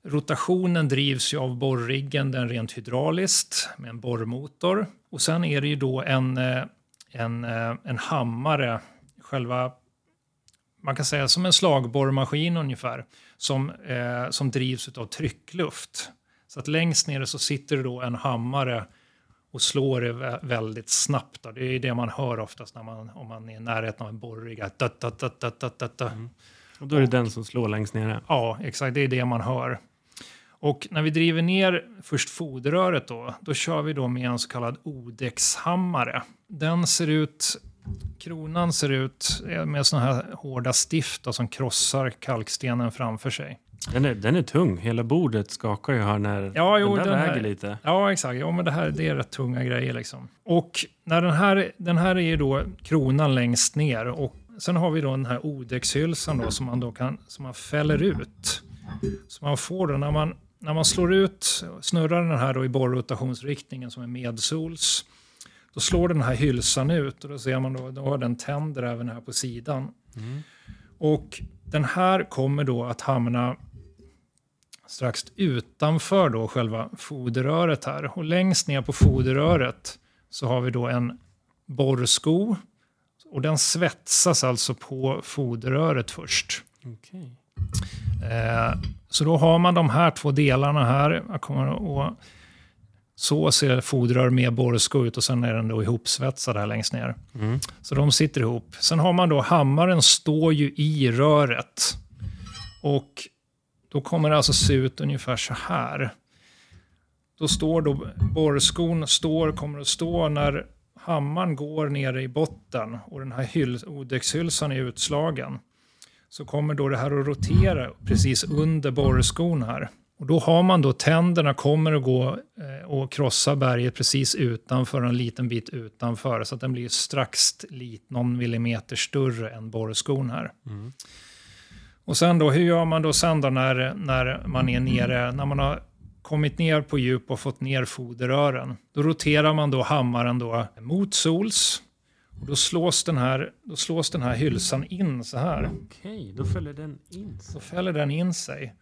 [SPEAKER 2] Rotationen drivs ju av borriggen, den rent hydrauliskt med en borrmotor. Och sen är det ju då en, eh, en, eh, en hammare, själva, man kan säga som en slagborrmaskin ungefär, som, eh, som drivs av tryckluft. Så att längst nere så sitter det då en hammare och slår det väldigt snabbt. Då. Det är det man hör oftast när man, om man är i närheten av en borrigga. Mm.
[SPEAKER 1] Och då är det och, den som slår längst nere?
[SPEAKER 2] Ja, exakt. Det är det man hör. Och när vi driver ner först foderröret då, då kör vi då med en så kallad odexhammare. Den ser ut, kronan ser ut med såna här hårda stift då, som krossar kalkstenen framför sig.
[SPEAKER 1] Den är, den är tung, hela bordet skakar ju här när
[SPEAKER 2] ja, jo,
[SPEAKER 1] den där
[SPEAKER 2] den
[SPEAKER 1] väger
[SPEAKER 2] här,
[SPEAKER 1] lite.
[SPEAKER 2] Ja, exakt. Ja, men det här det är rätt tunga grejer liksom. Och när den här, den här är ju då kronan längst ner och sen har vi då den här odexhylsan då som man då kan, som man fäller ut. Så man får då när man när man slår ut, snurrar den här då i borrotationsriktningen som är medsols, då slår den här hylsan ut och då ser man då, då har den tänder även här på sidan. Mm. Och den här kommer då att hamna strax utanför då själva foderröret här. Och längst ner på foderröret så har vi då en borrsko. Och den svetsas alltså på foderröret först.
[SPEAKER 1] Okay.
[SPEAKER 2] Eh, så då har man de här två delarna här. Jag kommer att så ser fodrarör med borrsko ut och sen är den då ihopsvetsad här längst ner. Mm. Så de sitter ihop. Sen har man då hammaren står ju i röret. Och då kommer det alltså se ut ungefär så här. Då står då borrskon står, kommer att stå när hammaren går nere i botten och den här odexhylsan är utslagen så kommer då det här att rotera precis under borrskon här. Och då har man då tänderna kommer att gå eh, och krossa berget precis utanför, en liten bit utanför, så att den blir strax lit, någon millimeter större än borrskon här. Mm. Och sen då, hur gör man då sen då när, när man är nere, när man har kommit ner på djup och fått ner foderrören. Då roterar man då hammaren då mot sols. Och då, slås den här, då slås den här hylsan in så här.
[SPEAKER 1] Okej, då fäller den in sig.
[SPEAKER 2] fäller den in sig.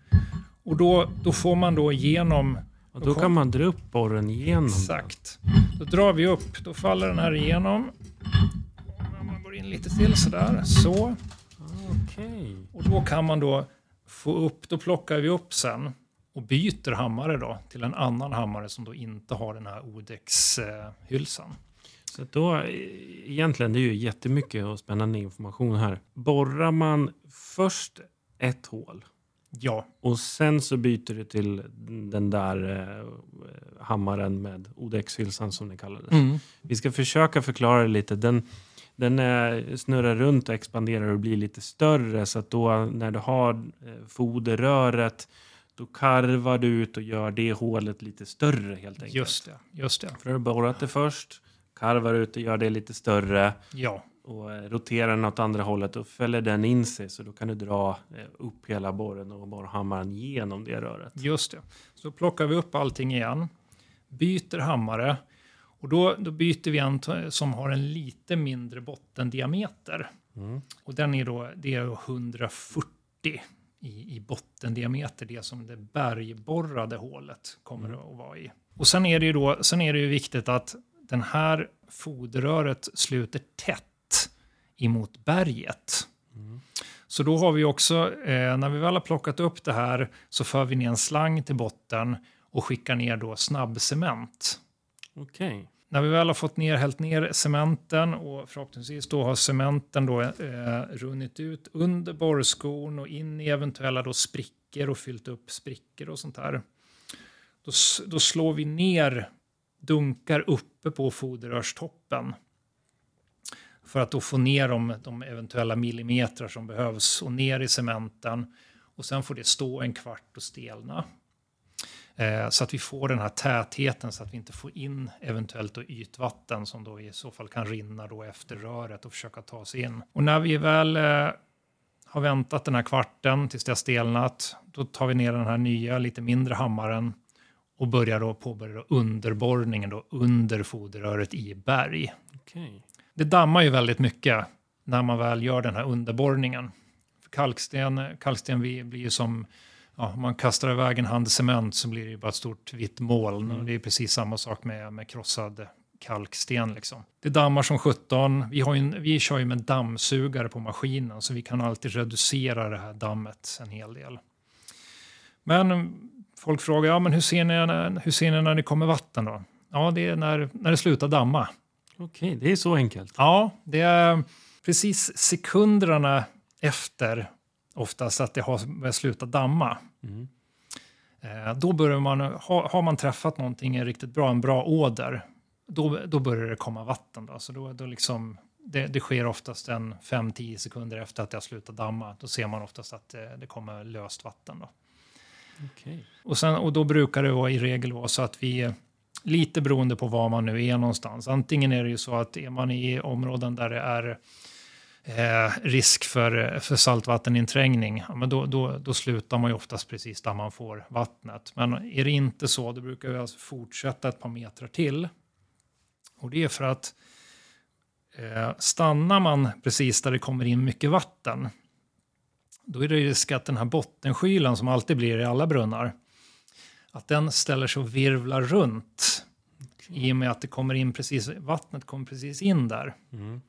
[SPEAKER 2] Och då, då får man då igenom
[SPEAKER 1] Och då kan man dra upp borren igenom.
[SPEAKER 2] Exakt. Då drar vi upp, då faller den här igenom. Om man går in lite till sådär, så.
[SPEAKER 1] Okej.
[SPEAKER 2] Och då kan man då få upp, då plockar vi upp sen och byter hammare då till en annan hammare som då inte har den här Odex-hylsan.
[SPEAKER 1] Så då, egentligen, det är ju jättemycket och spännande information här. Borrar man först ett hål
[SPEAKER 2] Ja,
[SPEAKER 1] och sen så byter du till den där eh, hammaren med Odex-hylsan som den kallades.
[SPEAKER 2] Mm.
[SPEAKER 1] Vi ska försöka förklara det lite. Den, den eh, snurrar runt och expanderar och blir lite större. Så att då när du har eh, foderröret då karvar du ut och gör det hålet lite större helt enkelt.
[SPEAKER 2] just det. Just det.
[SPEAKER 1] För du har borrat det först, karvar ut och gör det lite större
[SPEAKER 2] Ja,
[SPEAKER 1] och eh, roterar den åt andra hållet och fäller den in sig så då kan du dra upp hela borren och borrhammaren genom det röret.
[SPEAKER 2] just det. Så plockar vi upp allting igen, byter hammare och då, då byter vi en som har en lite mindre bottendiameter.
[SPEAKER 1] Mm.
[SPEAKER 2] Och den är då, det är då 140 i, i bottendiameter, det som det bergborrade hålet kommer
[SPEAKER 1] Mm.
[SPEAKER 2] att vara i. Och sen är det ju då, sen är det ju viktigt att den här foderröret sluter tätt emot berget.
[SPEAKER 1] Mm.
[SPEAKER 2] Så då har vi också, eh, när vi väl har plockat upp det här så för vi ner en slang till botten och skickar ner då snabbcement.
[SPEAKER 1] Okej.
[SPEAKER 2] När vi väl har fått ner, hällt ner cementen och förhoppningsvis då har cementen då, eh, runnit ut under borrskon och in i eventuella då sprickor och fyllt upp sprickor och sånt där. Då, då slår vi ner dunkar uppe på foderrörstoppen för att då få ner de, de eventuella millimeter som behövs och ner i cementen. Och sen får det stå en kvart och stelna. Eh, så att vi får den här tätheten så att vi inte får in eventuellt då ytvatten som då i så fall kan rinna då efter röret och försöka ta sig in. Och när vi väl eh, har väntat den här kvarten tills det har stelnat, då tar vi ner den här nya lite mindre hammaren och börjar då påbörja då underborrningen då under foderröret i berg.
[SPEAKER 1] Okej.
[SPEAKER 2] Det dammar ju väldigt mycket när man väl gör den här underborrningen. För kalksten, kalksten blir blir ju som, ja, man kastar iväg en hand cement så blir det ju bara ett stort vitt moln. Och det är precis samma sak med, med krossad kalksten. Liksom. Det dammar som 17. Vi, har en, vi kör ju med dammsugare på maskinen så vi kan alltid reducera det här dammet en hel del. Men mm, folk frågar, ja, men hur, ser ni, när- hur ser ni när det kommer vatten då? Ja, det är när, när det slutar damma.
[SPEAKER 1] Okej, det är så enkelt.
[SPEAKER 2] Ja, det är precis sekunderna efter oftast att det har börjat sluta damma.
[SPEAKER 1] Mm.
[SPEAKER 2] Eh, då börjar man, ha, har man träffat någonting riktigt bra, en bra åder, då, då börjar det komma vatten. Då. Så då, då liksom, det, det sker oftast en 5-10 sekunder efter att det har slutat damma. Då ser man oftast att det, det kommer löst vatten. Då.
[SPEAKER 1] Okej.
[SPEAKER 2] Och, sen, och då brukar det vara i regel vara så att vi, lite beroende på var man nu är någonstans, antingen är det ju så att är man i områden där det är eh, risk för, för saltvatteninträngning, ja, men då, då, då slutar man ju oftast precis där man får vattnet. Men är det inte så, då brukar vi alltså fortsätta ett par meter till. Och det är för att eh, stannar man precis där det kommer in mycket vatten, då är det risk att den här bottenskylan som alltid blir i alla brunnar, att den ställer sig och virvlar runt i och med att det kommer in precis, vattnet kommer precis in där.
[SPEAKER 1] Mm.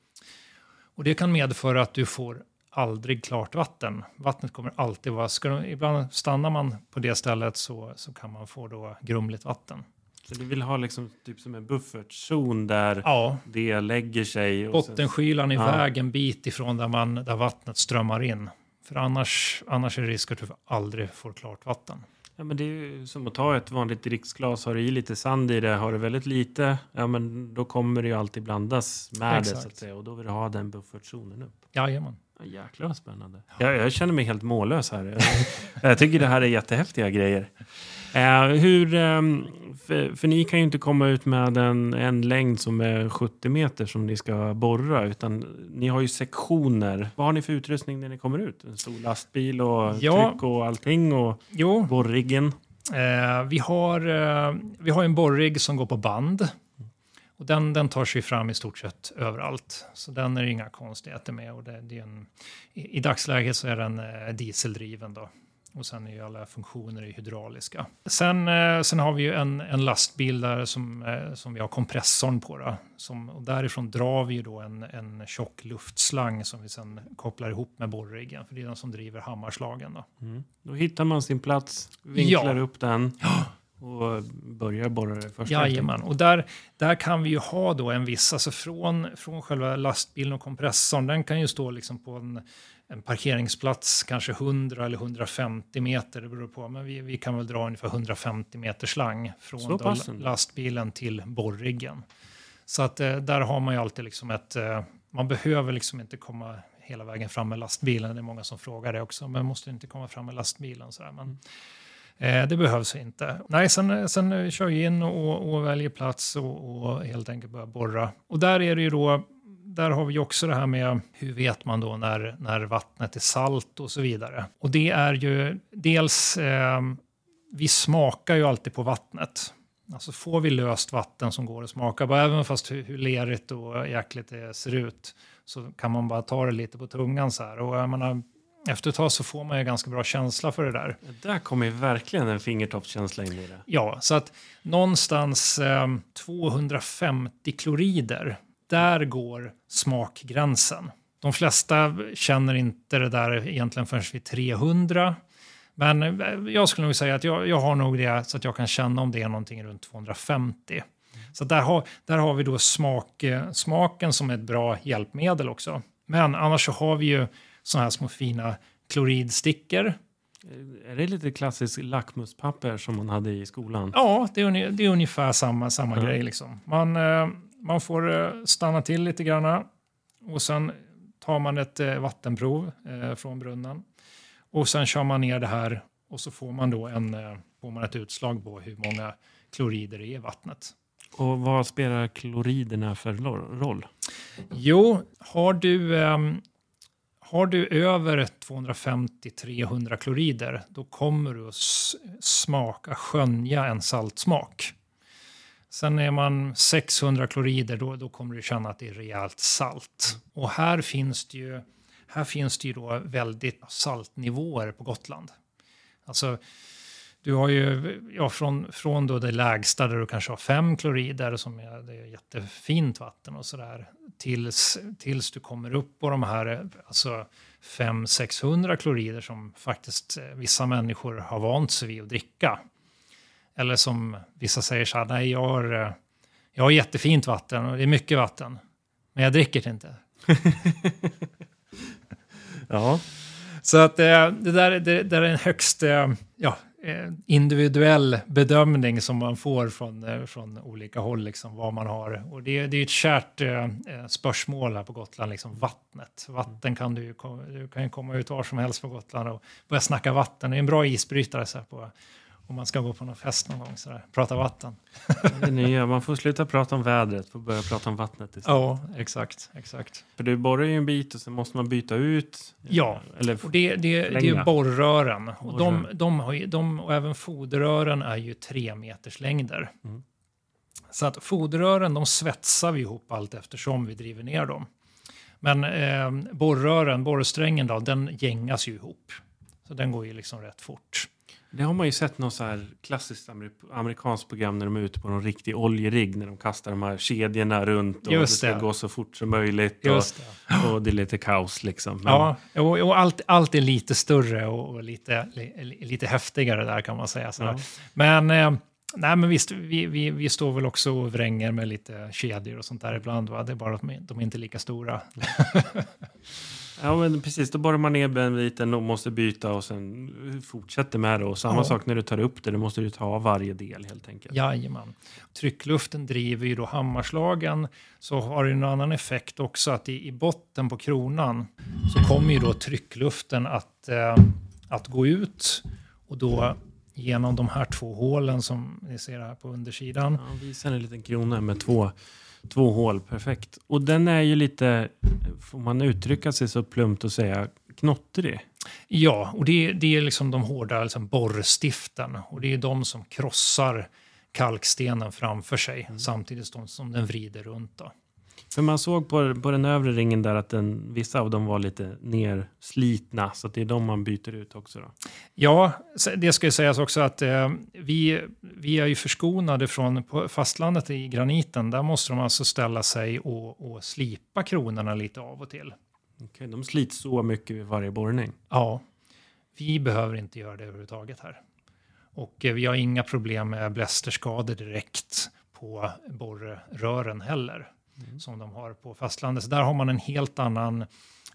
[SPEAKER 2] Och det kan medföra att du får aldrig klart vatten. Vattnet kommer alltid vara, ska ibland stannar man på det stället så, så kan man få då grumligt vatten.
[SPEAKER 1] Så du vill ha liksom typ som en buffertzon där
[SPEAKER 2] Ja,
[SPEAKER 1] det lägger sig? Och sen-
[SPEAKER 2] bottenskylan är
[SPEAKER 1] Ja.
[SPEAKER 2] väg en bit ifrån där, man, där vattnet strömmar in. För annars, annars är det risk att du aldrig får klart vatten.
[SPEAKER 1] Ja, men det är som att ta ett vanligt dricksglas. Har du i lite sand i det, har du väldigt lite, ja men då kommer det ju alltid blandas med det så
[SPEAKER 2] Exakt.
[SPEAKER 1] att säga. Och då vill du ha den buffertzonen upp.
[SPEAKER 2] Jajamän.
[SPEAKER 1] Jäklar vad spännande. Jag, jag känner mig helt mållös här. Jag, jag tycker det här är jättehäftiga grejer. Eh, hur, eh, för, för, ni kan ju inte komma ut med en, en längd som är 70 meter som ni ska borra, utan ni har ju sektioner. Vad har ni för utrustning när ni kommer ut? En stor lastbil och ja. tryck och allting och jo. borriggen?
[SPEAKER 2] Eh, vi, har, eh, vi har en borrigg som går på band. Och den, den tar sig fram i stort sett överallt. Så den är det inga konstigheter med. Och det, det är en, i, I dagsläget så är den eh, dieseldriven. Då. Och sen är ju alla funktioner hydrauliska. Sen, eh, sen har vi ju en, en lastbil där som, eh, som vi har kompressorn på. Då, som, och därifrån drar vi ju då en, en tjock luftslang som vi sen kopplar ihop med borriggen. För det är den som driver hammarslagen. Då,
[SPEAKER 1] mm. då hittar man sin plats, vinklar ja. upp den. Ja och börjar borra det första.
[SPEAKER 2] Jajamän, och där, där kan vi ju ha då en viss, alltså från, från själva lastbilen och kompressorn, den kan ju stå liksom på en, en parkeringsplats, kanske 100 eller 150 meter, det beror på, men vi, vi kan väl dra ungefär 150 meter slang från lastbilen till borriggen. Så att eh, där har man ju alltid liksom ett, eh, man behöver liksom inte komma hela vägen fram med lastbilen, det är många som frågar det också, men måste inte komma fram med lastbilen. Så men, mm. Eh, det behövs inte. Nej, sen, sen kör jag in och, och väljer plats och, och, helt enkelt börjar borra. Och där är det ju då, där har vi också det här med hur vet man då när, när vattnet är salt och så vidare. Och det är ju dels, eh, vi smakar ju alltid på vattnet. Alltså får vi löst vatten som går att smaka på, även fast hur, hur lerigt och jäkligt det ser ut, så kan man bara ta det lite på tungan så här. Och jag menar, efter ett tag så får man ju ganska bra känsla för det där.
[SPEAKER 1] Det där kommer ju verkligen en fingertoppskänsla in i det.
[SPEAKER 2] Ja, så att någonstans eh, 250 klorider, där går smakgränsen. De flesta känner inte det där egentligen förrän vid 300. Men eh, jag skulle nog säga att jag, jag har nog det så att jag kan känna om det är någonting runt 250. Mm. Så där har, där har vi då smak, eh, smaken som ett bra hjälpmedel också. Men annars så har vi ju sådana här små fina kloridstickor.
[SPEAKER 1] Är det lite klassiskt lackmuspapper som man hade i skolan?
[SPEAKER 2] Ja, det är, det är ungefär samma, samma mm. grej. Liksom. Man, eh, man får eh, stanna till lite grann och sen tar man ett eh, vattenprov från brunnen. Och sen kör man ner det här och så får man då en, får man ett utslag på hur många klorider det är i vattnet.
[SPEAKER 1] Och vad spelar kloriderna för roll?
[SPEAKER 2] Jo, har du um, har du över 250-300 klorider, då kommer du att smaka, skönja en saltsmak. Sen är man 600 klorider, då, då kommer du känna att det är rejält salt. Och här finns det ju, här finns det ju då väldigt saltnivåer på Gotland. Alltså, du har ju ja, från, från då det lägsta där du kanske har fem klorider som är, det är jättefint vatten och sådär tills, tills du kommer upp på de här alltså 500-600 klorider som faktiskt eh, vissa människor har vant sig vid att dricka. Eller som vissa säger så här, nej jag har, eh, jag har jättefint vatten och det är mycket vatten, men jag dricker det inte.
[SPEAKER 1] ja.
[SPEAKER 2] Så att det, det där, det, det är en högst, ja, Eh, Eh, individuell bedömning som man får från, eh, från olika håll, liksom, vad man har. Och det, det är ett kärt eh, eh spörsmål här på Gotland, liksom vattnet. Vatten kan du, du kan ju komma ut var som helst på Gotland och börja snacka vatten. Det är en bra isbrytare så här, på, om man ska gå på någon fest någon gång. Sådär. Prata vatten.
[SPEAKER 1] Det nya, man får sluta prata om vädret och börja prata om vattnet istället.
[SPEAKER 2] Ja, exakt. exakt.
[SPEAKER 1] För du borrar ju en bit och sen måste man byta ut.
[SPEAKER 2] Ja, eller och det, det, det är borrören. Och, de, de, har ju, de, och även foderrören är ju tre meters längder. Mm. Så att foderrören de svetsar vi ihop allt eftersom vi driver ner dem. Men eh, borrören, borrsträngen då, den gängas ju ihop. Så den går ju liksom rätt fort.
[SPEAKER 1] Det har man ju sett något så här klassiskt amerikanskt program när de är ute på någon riktig oljerigg när de kastar de här kedjorna runt och Just det ska gå så fort som möjligt. Just och, det. och det är lite kaos liksom.
[SPEAKER 2] Men... Ja, och, och allt, allt är lite större och, lite, li, lite häftigare där kan man säga. Ja. Men, eh, nej, men visst, vi, vi, vi står väl också och vränger med lite kedjor och sånt där ibland. Va? Det är bara att de, de är inte lika stora.
[SPEAKER 1] Ja, men precis. Då borrar man ner benbiten och måste byta och sen fortsätter med det. Och samma
[SPEAKER 2] Ja.
[SPEAKER 1] sak när du tar upp det. Du måste du ta varje del helt enkelt.
[SPEAKER 2] Jajamän. Tryckluften driver ju då hammarslagen. Så har det en annan effekt också att i, i botten på kronan så kommer ju då tryckluften att, eh, att gå ut. Och då genom de här två hålen som ni ser här på undersidan.
[SPEAKER 1] Ja, visa en liten krona med två, två hål. Perfekt. Och den är ju lite, får man uttrycka sig så plumpt och säga, knottrig.
[SPEAKER 2] Ja, och det, det är liksom de hårda liksom borrstiften. Och det är de som krossar kalkstenen framför sig samtidigt som, som den vrider runt. Då.
[SPEAKER 1] För man såg på, på den övre ringen där att den, vissa av dem var lite nerslitna. Så det är de man byter ut också. Då.
[SPEAKER 2] Ja, det ska ju sägas också att eh, vi, vi är ju förskonade från fastlandet i graniten. Där måste de alltså ställa sig och, och slipa kronorna lite av och till.
[SPEAKER 1] Okej, de slits så mycket vid varje borrning.
[SPEAKER 2] Ja, vi behöver inte göra det överhuvudtaget här. Och eh, vi har inga problem med blästerskador direkt på borrrören heller. Som de har på fastlandet. Så där har man en helt annan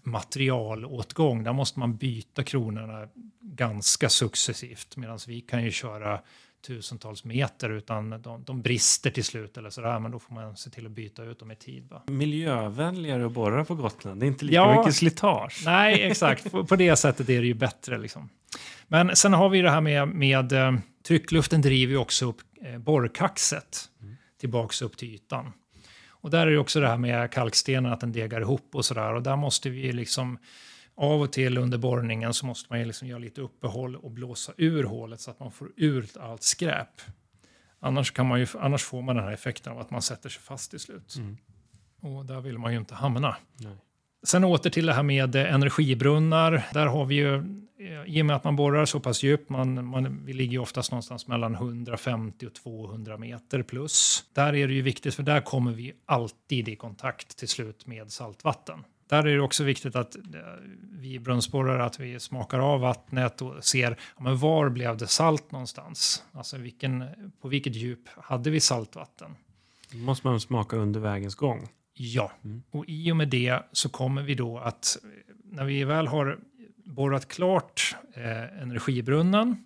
[SPEAKER 2] materialåtgång. Där måste man byta kronorna ganska successivt. Medan vi kan ju köra tusentals meter utan de, de brister till slut eller sådär. Men då får man se till att byta ut dem i tid. Va?
[SPEAKER 1] Miljövänligare att borra på Gotland. Det är inte lika
[SPEAKER 2] Ja.
[SPEAKER 1] mycket slitage.
[SPEAKER 2] Nej, exakt. På, på det sättet är det ju bättre. Liksom. Men sen har vi det här med, med eh, tryckluften driver ju också upp eh, borrkaxet tillbaks upp till ytan. Och där är det också det här med kalkstenen, att den degar ihop och sådär. Och där måste vi liksom av och till under borrningen så måste man liksom göra lite uppehåll och blåsa ur hålet så att man får ur allt skräp. Annars, kan man ju, annars får man den här effekten av att man sätter sig fast till slut.
[SPEAKER 1] Mm.
[SPEAKER 2] Och där vill man ju inte hamna.
[SPEAKER 1] Nej.
[SPEAKER 2] Sen åter till det här med energibrunnar. Där har vi ju, eh, i och med att man borrar så pass djupt, man, man, vi ligger ju oftast någonstans mellan 150 och 200 meter plus. Där är det ju viktigt, för där kommer vi alltid i kontakt till slut med saltvatten. Där är det också viktigt att eh, vi brunnsborrare att vi smakar av vattnet och ser ja, men var blev det salt någonstans. Alltså vilken, på vilket djup hade vi saltvatten.
[SPEAKER 1] Då måste man smaka under vägens gång.
[SPEAKER 2] Ja,
[SPEAKER 1] Mm.
[SPEAKER 2] och i och med det så kommer vi då att när vi väl har borrat klart eh, energibrunnen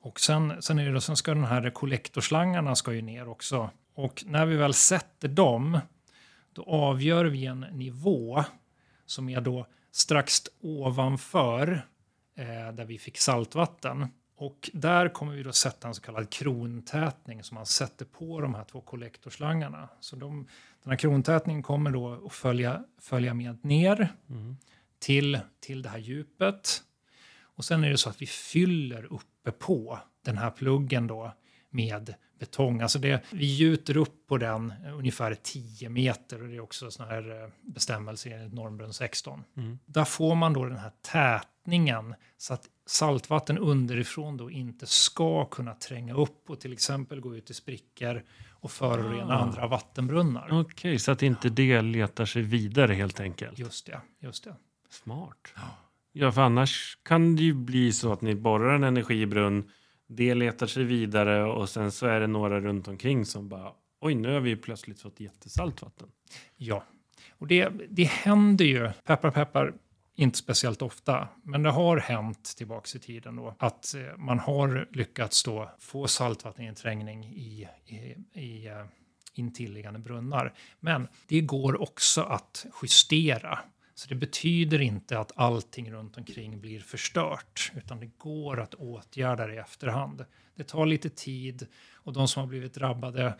[SPEAKER 2] och sen, sen, är det sen ska den här kollektorslangarna ska ju ner också. Och när vi väl sätter dem då avgör vi en nivå som är då strax ovanför eh, där vi fick saltvatten. Och där kommer vi då sätta en så kallad krontätning som man sätter på de här två kollektorslangarna. Så de, den här krontätningen kommer då att följa, följa med ner
[SPEAKER 1] Mm.
[SPEAKER 2] till, till det här djupet. Och sen är det så att vi fyller uppe på den här pluggen då med betong. Alltså det, vi gjuter upp på den ungefär 10 meter och det är också såna här eh, bestämmelser enligt normbrunn 16.
[SPEAKER 1] Mm.
[SPEAKER 2] Där får man då den här tätningen så att saltvatten underifrån då inte ska kunna tränga upp och till exempel gå ut i sprickor och förorena
[SPEAKER 1] Ah.
[SPEAKER 2] andra vattenbrunnar.
[SPEAKER 1] Okej, så att inte det letar sig vidare helt enkelt.
[SPEAKER 2] Just det, just det.
[SPEAKER 1] Smart. Ja, för annars kan det ju bli så att ni borrar en energibrunn, det letar sig vidare och sen så är det några runt omkring som bara oj, nu har vi plötsligt fått jättesalt vatten.
[SPEAKER 2] Ja, och det, det händer ju, peppar peppar, inte speciellt ofta, men det har hänt tillbaks i tiden då att eh, man har lyckats då få saltvatteninträngning i, i, i eh, intilliggande brunnar. Men det går också att justera. Så det betyder inte att allting runt omkring blir förstört, utan det går att åtgärda det i efterhand. Det tar lite tid och de som har blivit drabbade,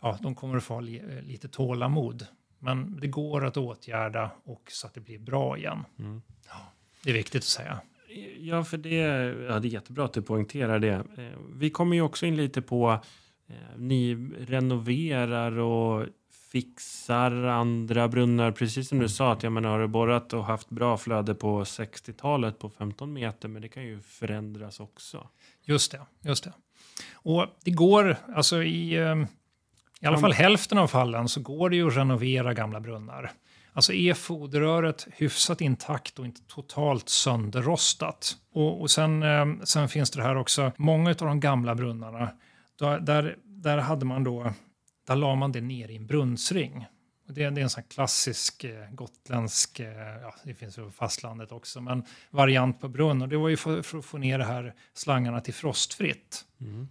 [SPEAKER 2] ja, de kommer att få ha eh, lite tålamod. Men det går att åtgärda och så att det blir bra igen.
[SPEAKER 1] Mm.
[SPEAKER 2] Det är viktigt att säga.
[SPEAKER 1] Ja, för det, ja, det är jättebra att du poängterar det. Eh, Vi kommer ju också in lite på eh, ni renoverar och fixar andra brunnar. Precis som du sa, att jag menar, har du borrat och haft bra flöde på 60-talet på 15 meter, men det kan ju förändras också.
[SPEAKER 2] Just det, just det. Och det går, alltså i, eh, i alla fall hälften av fallen så går det ju att renovera gamla brunnar. Alltså är foderröret hyfsat intakt och inte totalt sönderrostat. Och, och sen, eh, sen finns det här också, många av de gamla brunnarna, där, där, där hade man då, där la man det ner i en brunnsring. Det, det är en sån klassisk eh, gotländsk, eh, ja, det finns på fastlandet också, men variant på brunn. Och det var ju för, för att få ner de här slangarna till frostfritt.
[SPEAKER 1] Mm.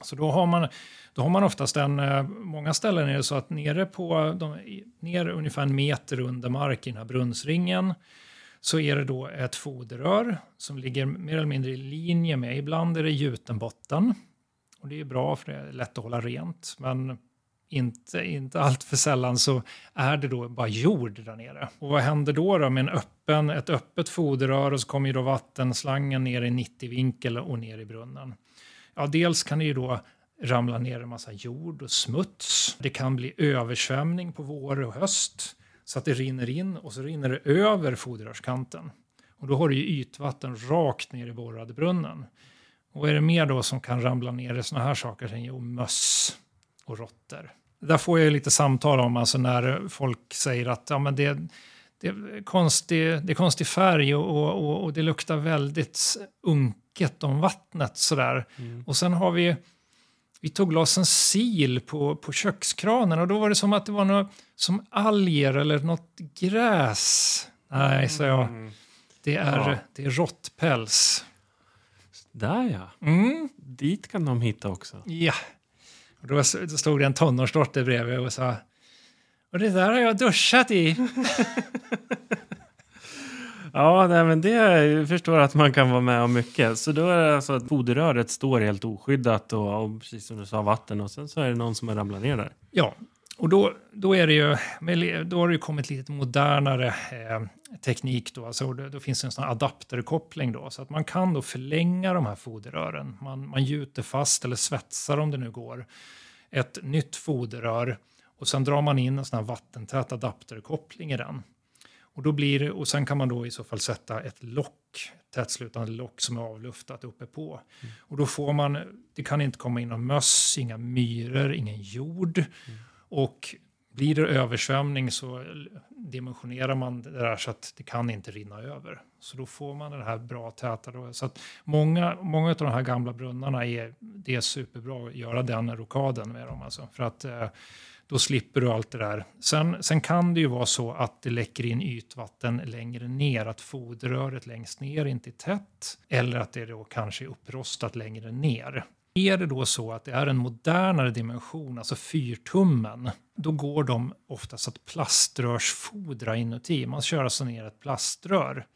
[SPEAKER 2] Så då har man, då har man oftast en, eh, många ställen är det så att nere på, de, ner ungefär en meter under mark i den här brunnsringen så är det då ett foderrör som ligger mer eller mindre i linje med, ibland är det gjuten botten. Och det är bra för det är lätt att hålla rent, men inte, inte allt för sällan så är det då bara jord där nere. Och vad händer då, då med en öppen, ett öppet foderrör och så kommer ju då vattenslangen ner i 90 vinkel och ner i brunnen. Ja, dels kan det ju då ramla ner en massa jord och smuts. Det kan bli översvämning på vår och höst så att det rinner in och så rinner det över foderrörskanten. Och då har du ju ytvatten rakt ner i borrade brunnen. Och vad är det mer då som kan ramla ner i sådana här saker? Jo, möss och råttor. Där får jag lite samtal om alltså när folk säger att ja, men det, det, är konstig, det är konstig färg och, och, och det luktar väldigt unket om vattnet. Sådär.
[SPEAKER 1] Mm.
[SPEAKER 2] Och sen har vi, vi tog loss en sil på, på kökskranen och då var det som att det var något som alger eller något gräs. Nej, sa jag.
[SPEAKER 1] Mm.
[SPEAKER 2] Det är,
[SPEAKER 1] Ja.
[SPEAKER 2] det är råttpäls.
[SPEAKER 1] Där ja,
[SPEAKER 2] Mm.
[SPEAKER 1] dit kan de hitta också.
[SPEAKER 2] Ja. Och då stod det en tonårsdotter bredvid och sa och det där har jag duschat i.
[SPEAKER 1] Ja, nej, men det jag förstår att man kan vara med om mycket. Så då är det alltså att foderröret står helt oskyddat och, och precis som du sa vatten och sen så är det någon som har ramlat ner där.
[SPEAKER 2] Ja, och då, då, är det ju, då har det ju kommit lite modernare eh, teknik. Då, alltså, då, då finns det en sån här adapterkoppling då, så att man kan då förlänga de här foderrören. Man, man gjuter fast eller svetsar om det nu går ett nytt foderrör och sen drar man in en sån här vattentät adapterkoppling i den. Och, då blir och sen kan man då i så fall sätta ett lock, tätslutande lock som är avluftat uppe på. Och då får man, det kan inte komma in någon möss, inga myror, ingen jord. Och blir det översvämning så dimensionerar man det där så att det kan inte rinna över. Så då får man det här bra täta. Så att många, många av de här gamla brunnarna är, det är superbra att göra den rokaden med dem. Alltså, för att eh, då slipper du allt det där. Sen, sen kan det ju vara så att det läcker in ytvatten längre ner, att foderröret längst ner inte är tätt eller att det då kanske är upprostat längre ner. Är det då så att det är en modernare dimension, alltså fyrtummen, då går de oftast att plaströrsfodra inuti. Man kör alltså ner ett plaströr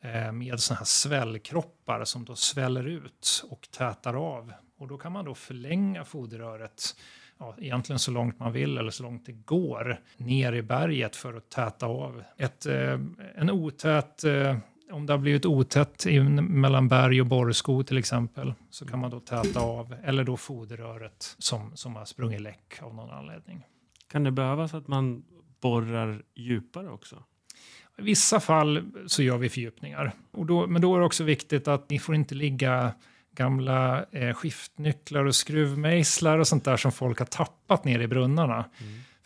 [SPEAKER 2] eh, med såna här svällkroppar som då sväller ut och tätar av. Och då kan man då förlänga foderröret ja, egentligen så långt man vill eller så långt det går ner i berget för att täta av. Ett, eh, en otät, eh, om det har blivit otätt mellan berg och borrskog till exempel så kan man då täta av eller då foderröret som, som har sprungit läck av någon anledning.
[SPEAKER 1] Kan det behövas att man borrar djupare också?
[SPEAKER 2] I vissa fall så gör vi fördjupningar. Och då, men då är det också viktigt att ni får inte ligga gamla eh, skiftnycklar och skruvmejslar och sånt där som folk har tappat ner i brunnarna.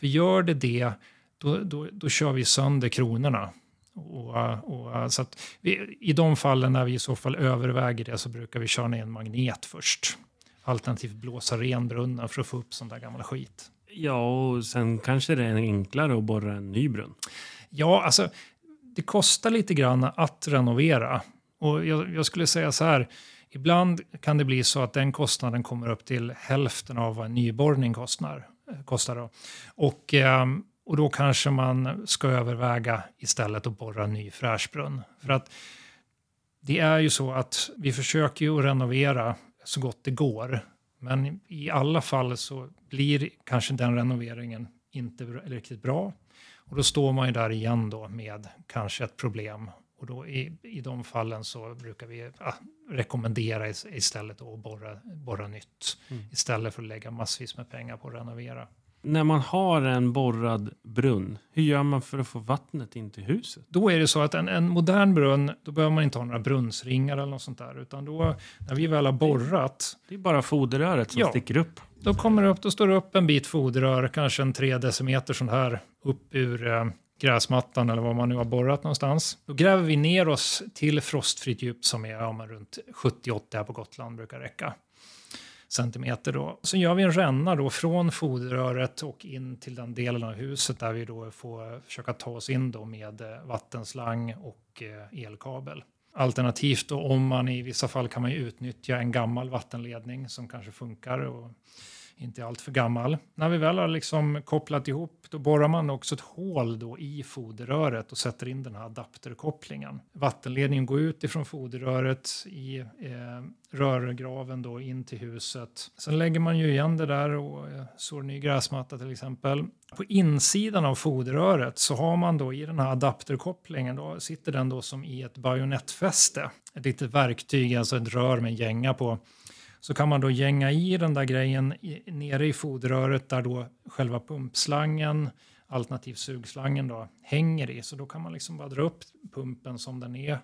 [SPEAKER 2] För gör det det, då, då, då kör vi sönder kronorna. Och, och, så att vi, I de fallen när vi i så fall överväger det så brukar vi köra ner en magnet först. Alternativt blåsa ren brunnen för att få upp sån där gamla skit.
[SPEAKER 1] Ja, och sen kanske det är enklare att borra en ny brunn.
[SPEAKER 2] Ja, alltså det kostar lite grann att renovera. Och jag, jag skulle säga så här, ibland kan det bli så att den kostnaden kommer upp till hälften av vad en nyborrning kostar. Eh, kostar då. Och, ehm, och då kanske man ska överväga istället att borra en ny fräsch brunn. För att det är ju så att vi försöker ju renovera så gott det går. Men i alla fall så blir kanske den renoveringen inte riktigt bra. Och då står man ju där igen då med kanske ett problem. Och då i, i de fallen så brukar vi ja, rekommendera is- istället att borra, borra nytt.
[SPEAKER 1] Mm.
[SPEAKER 2] Istället för att lägga massvis med pengar på att renovera.
[SPEAKER 1] När man har en borrad brunn, hur gör man för att få vattnet in till huset?
[SPEAKER 2] Då är det så att en, en modern brunn, då behöver man inte ha några brunnsringar eller något sånt där. Utan då, när vi väl har borrat,
[SPEAKER 1] Det är bara foderröret som
[SPEAKER 2] Ja.
[SPEAKER 1] sticker upp.
[SPEAKER 2] Då kommer det upp, då står det upp en bit foderrör, kanske en tre decimeter sån här, upp ur eh, gräsmattan eller var man nu har borrat någonstans. Då gräver vi ner oss till frostfritt djup som är ja, runt 70-80 här på Gotland brukar räcka. centimeter. Då. Så gör vi en ränna då från foderröret och in till den delen av huset där vi då får försöka ta oss in då med eh, vattenslang och eh, elkabel. Alternativt då om man i vissa fall kan man utnyttja en gammal vattenledning som kanske funkar och inte allt för gammal. När vi väl har liksom kopplat ihop, då borrar man också ett hål då i foderröret och sätter in den här adapterkopplingen. Vattenledningen går ut ifrån foderröret i eh, rörgraven då in till huset. Sen lägger man ju igen det där och eh, sår ny gräsmatta till exempel. På insidan av foderröret så har man då i den här adapterkopplingen, då sitter den då som i ett bajonettfäste. Ett litet verktyg, alltså ett rör med en gänga på så kan man då gänga i den där grejen i, nere i foderröret där då själva pumpslangen alternativt sugslangen då hänger i. Så då kan man liksom bara dra upp pumpen som den är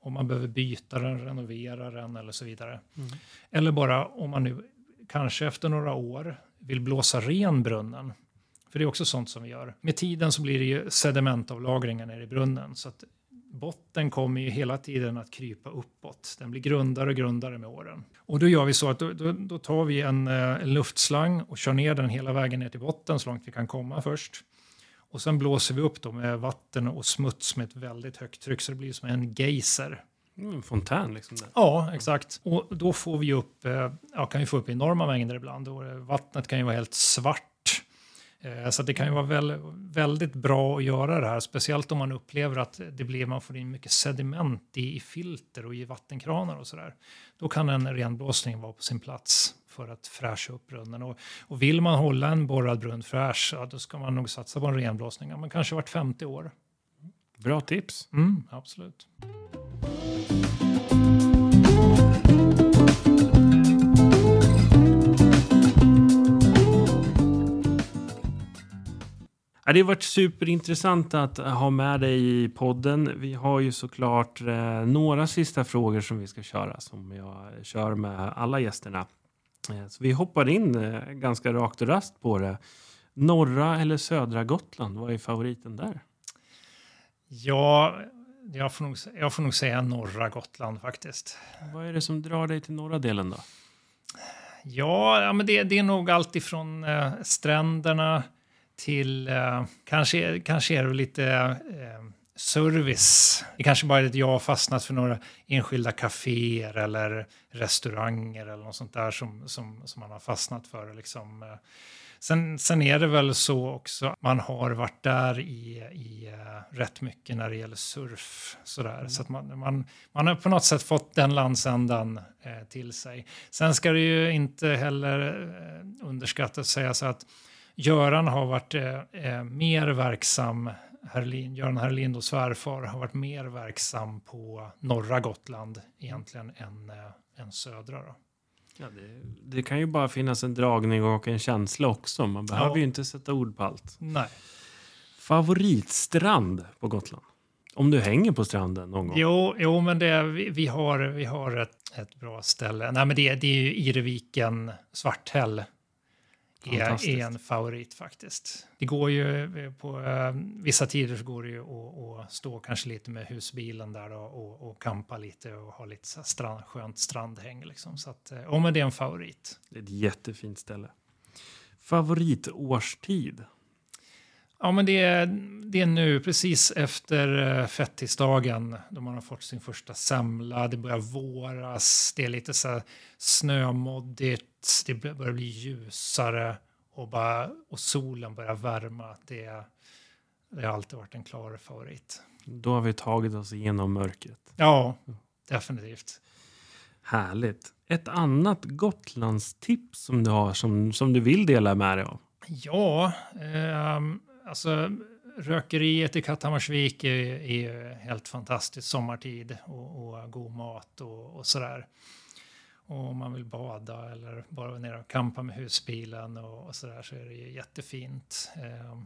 [SPEAKER 2] om man behöver byta den, renovera den eller så vidare. Mm. Eller bara om man nu kanske efter några år vill blåsa ren brunnen. För det är också sånt som vi gör. Med tiden så blir det ju sedimentavlagringar nere i brunnen. Så att botten kommer ju hela tiden att krypa uppåt. Den blir grundare och grundare med åren. Och då gör vi så att då, då, då tar vi en, eh, en, luftslang och kör ner den hela vägen ner till botten så långt vi kan komma först. Och sen blåser vi upp då med vatten och smuts med ett väldigt högt tryck så det blir som en geyser.
[SPEAKER 1] Mm, en fontän liksom? Där.
[SPEAKER 2] Ja, exakt. Och då får vi upp, eh, ja, kan vi få upp enorma mängder ibland. Och vattnet kan ju vara helt svart Eh, så det kan ju vara väldigt bra att göra det här, speciellt om man upplever att det blir, man får in mycket sediment i, i filter och i vattenkranar och sådär. Då kan en renblåsning vara på sin plats för att fräscha upp brunnen. Och, och vill man hålla en borrad brunn fräsch, ja, då ska man nog satsa på en renblåsning, ja, men kanske vart 50 år.
[SPEAKER 1] Bra tips.
[SPEAKER 2] Mm, absolut.
[SPEAKER 1] Det har varit superintressant att ha med dig i podden. Vi har ju såklart eh, några sista frågor som vi ska köra som jag kör med alla gästerna. Eh, så vi hoppar in eh, ganska rakt och rast på det. Norra eller södra Gotland, vad är favoriten där?
[SPEAKER 2] Ja, jag får, nog, jag får nog säga norra Gotland faktiskt.
[SPEAKER 1] Vad är det som drar dig till norra delen då?
[SPEAKER 2] Ja, men det, det är nog allt ifrån eh, stränderna, till eh, kanske, kanske är det lite eh, service. Det kanske bara är att jag har fastnat för några enskilda kaféer eller restauranger eller något sånt där som, som, som man har fastnat för. Liksom. Eh. Sen, sen är det väl så också, man har varit där i, i uh, rätt mycket när det gäller surf. Sådär. Mm. Så att man, man, man har på något sätt fått den landsändan uh, till sig. Sen ska det ju inte heller uh, underskattas att säga så att Göran har varit eh, eh, mer verksam, Herlin, Göran Herlind och svärfar har varit mer verksam på norra Gotland egentligen än, eh, än södra. Då.
[SPEAKER 1] Ja, det, det, kan ju bara finnas en dragning och en känsla också. Man behöver ja. ju inte sätta ord på allt.
[SPEAKER 2] Nej.
[SPEAKER 1] Favoritstrand på Gotland? Om du hänger på stranden någon gång?
[SPEAKER 2] Jo, jo men det, vi, vi har, vi har ett, ett bra ställe. Nej, men det, det är ju Ireviken, Svarthäll är, är en favorit faktiskt. Det går ju eh, på uh, vissa tider så går det ju att, att stå kanske lite med husbilen där och, och, och kampa lite och ha lite strand, skönt strandhäng. Liksom. Så att, uh, men det är en favorit.
[SPEAKER 1] Det är ett jättefint ställe. Favoritårstid?
[SPEAKER 2] Ja, men det är, det är nu precis efter uh, fettisdagen då man har fått sin första semla. Det börjar våras. Det är lite så här snömoddigt det börjar bli ljusare och, bara, och solen börjar värma. Det, det har alltid varit en klar favorit.
[SPEAKER 1] Då har vi tagit oss igenom mörkret.
[SPEAKER 2] Ja, definitivt.
[SPEAKER 1] Härligt. Ett annat Gotlandstips som du har som, som du vill dela med dig av?
[SPEAKER 2] Ja, eh, alltså rökeriet i Katthammarsvik är, är helt fantastiskt sommartid och, och god mat och, och sådär. Och om man vill bada eller bara vara nere och kampa med husbilen och, och sådär så är det jättefint. Eh,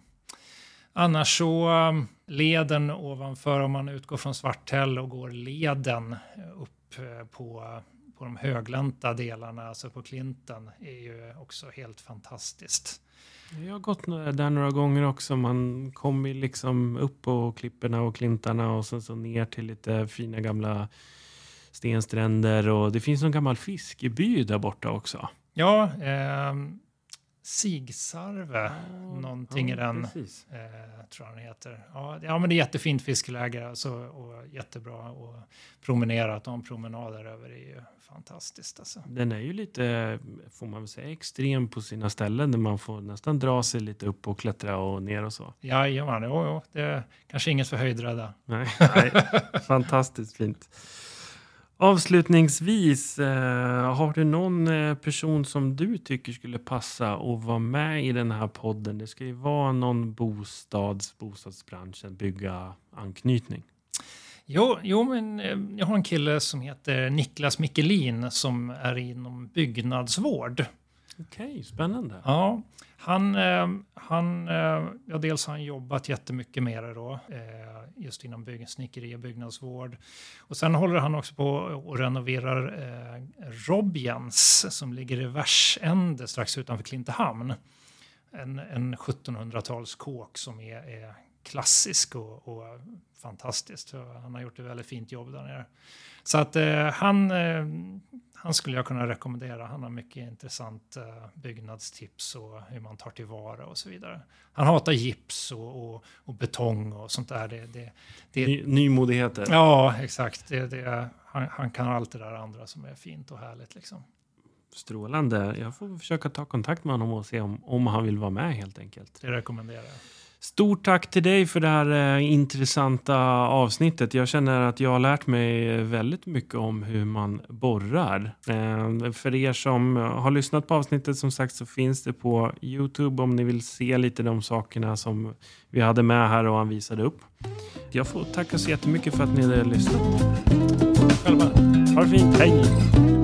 [SPEAKER 2] annars så ehm, leden ovanför, om man utgår från Svarthäll och går leden upp eh, på, på de höglänta delarna, alltså på Klinten, är ju också helt fantastiskt.
[SPEAKER 1] Jag har gått där några gånger också. Man kommer liksom upp på klipporna och klintarna och sen så ner till lite fina gamla stenstränder och det finns en gammal fiskeby där borta också.
[SPEAKER 2] Ja, eh, Sigsarve,
[SPEAKER 1] Ja,
[SPEAKER 2] någonting i den.
[SPEAKER 1] Precis.
[SPEAKER 2] Eh, tror jag den heter. Ja, ja, men det är jättefint fiskeläge alltså, och jättebra att promenera. Att de promenader över är ju fantastiskt. Alltså.
[SPEAKER 1] Den är ju lite, får man väl säga, extrem på sina ställen där man får nästan dra sig lite upp och klättra och ner och så.
[SPEAKER 2] Jajamän, jo, jo, det är kanske inget för höjdrädda.
[SPEAKER 1] Nej, nej. fantastiskt fint. Avslutningsvis, eh, har du någon eh, person som du tycker skulle passa att vara med i den här podden? Det ska ju vara någon bostads, bostadsbranschen, bygga anknytning.
[SPEAKER 2] Jo, jo, men eh, jag har en kille som heter Niklas Mikkelin som är inom byggnadsvård.
[SPEAKER 1] Okej, spännande.
[SPEAKER 2] Ja, han, eh, han, eh, ja, dels har han jobbat jättemycket med det då, eh, just inom bygg, snickeri och byggnadsvård. Och sen håller han också på och renoverar eh, Robjens som ligger i Värsände strax utanför Klintehamn. En, en 1700-talskåk som är, är klassisk och, och fantastisk. Han har gjort ett väldigt fint jobb där nere. Så att eh, han, eh, han skulle jag kunna rekommendera. Han har mycket intressant eh, byggnadstips och hur man tar tillvara och så vidare. Han hatar gips och, och, och betong och sånt där. Det, det, det,
[SPEAKER 1] Ny, nymodigheter.
[SPEAKER 2] ja, exakt. Det, det, han, han kan allt det där andra som är fint och härligt. Liksom.
[SPEAKER 1] Strålande. Jag får försöka ta kontakt med honom och se om, om han vill vara med helt enkelt.
[SPEAKER 2] Det rekommenderar jag.
[SPEAKER 1] Stort tack till dig för det här eh, intressanta avsnittet. Jag känner att jag har lärt mig väldigt mycket om hur man borrar. Eh, för er som eh, har lyssnat på avsnittet som sagt så finns det på Youtube om ni vill se lite de sakerna som vi hade med här och han visade upp. Jag får tacka så jättemycket för att ni hade lyssnat.
[SPEAKER 2] Själva.
[SPEAKER 1] Ha det fint. Hej!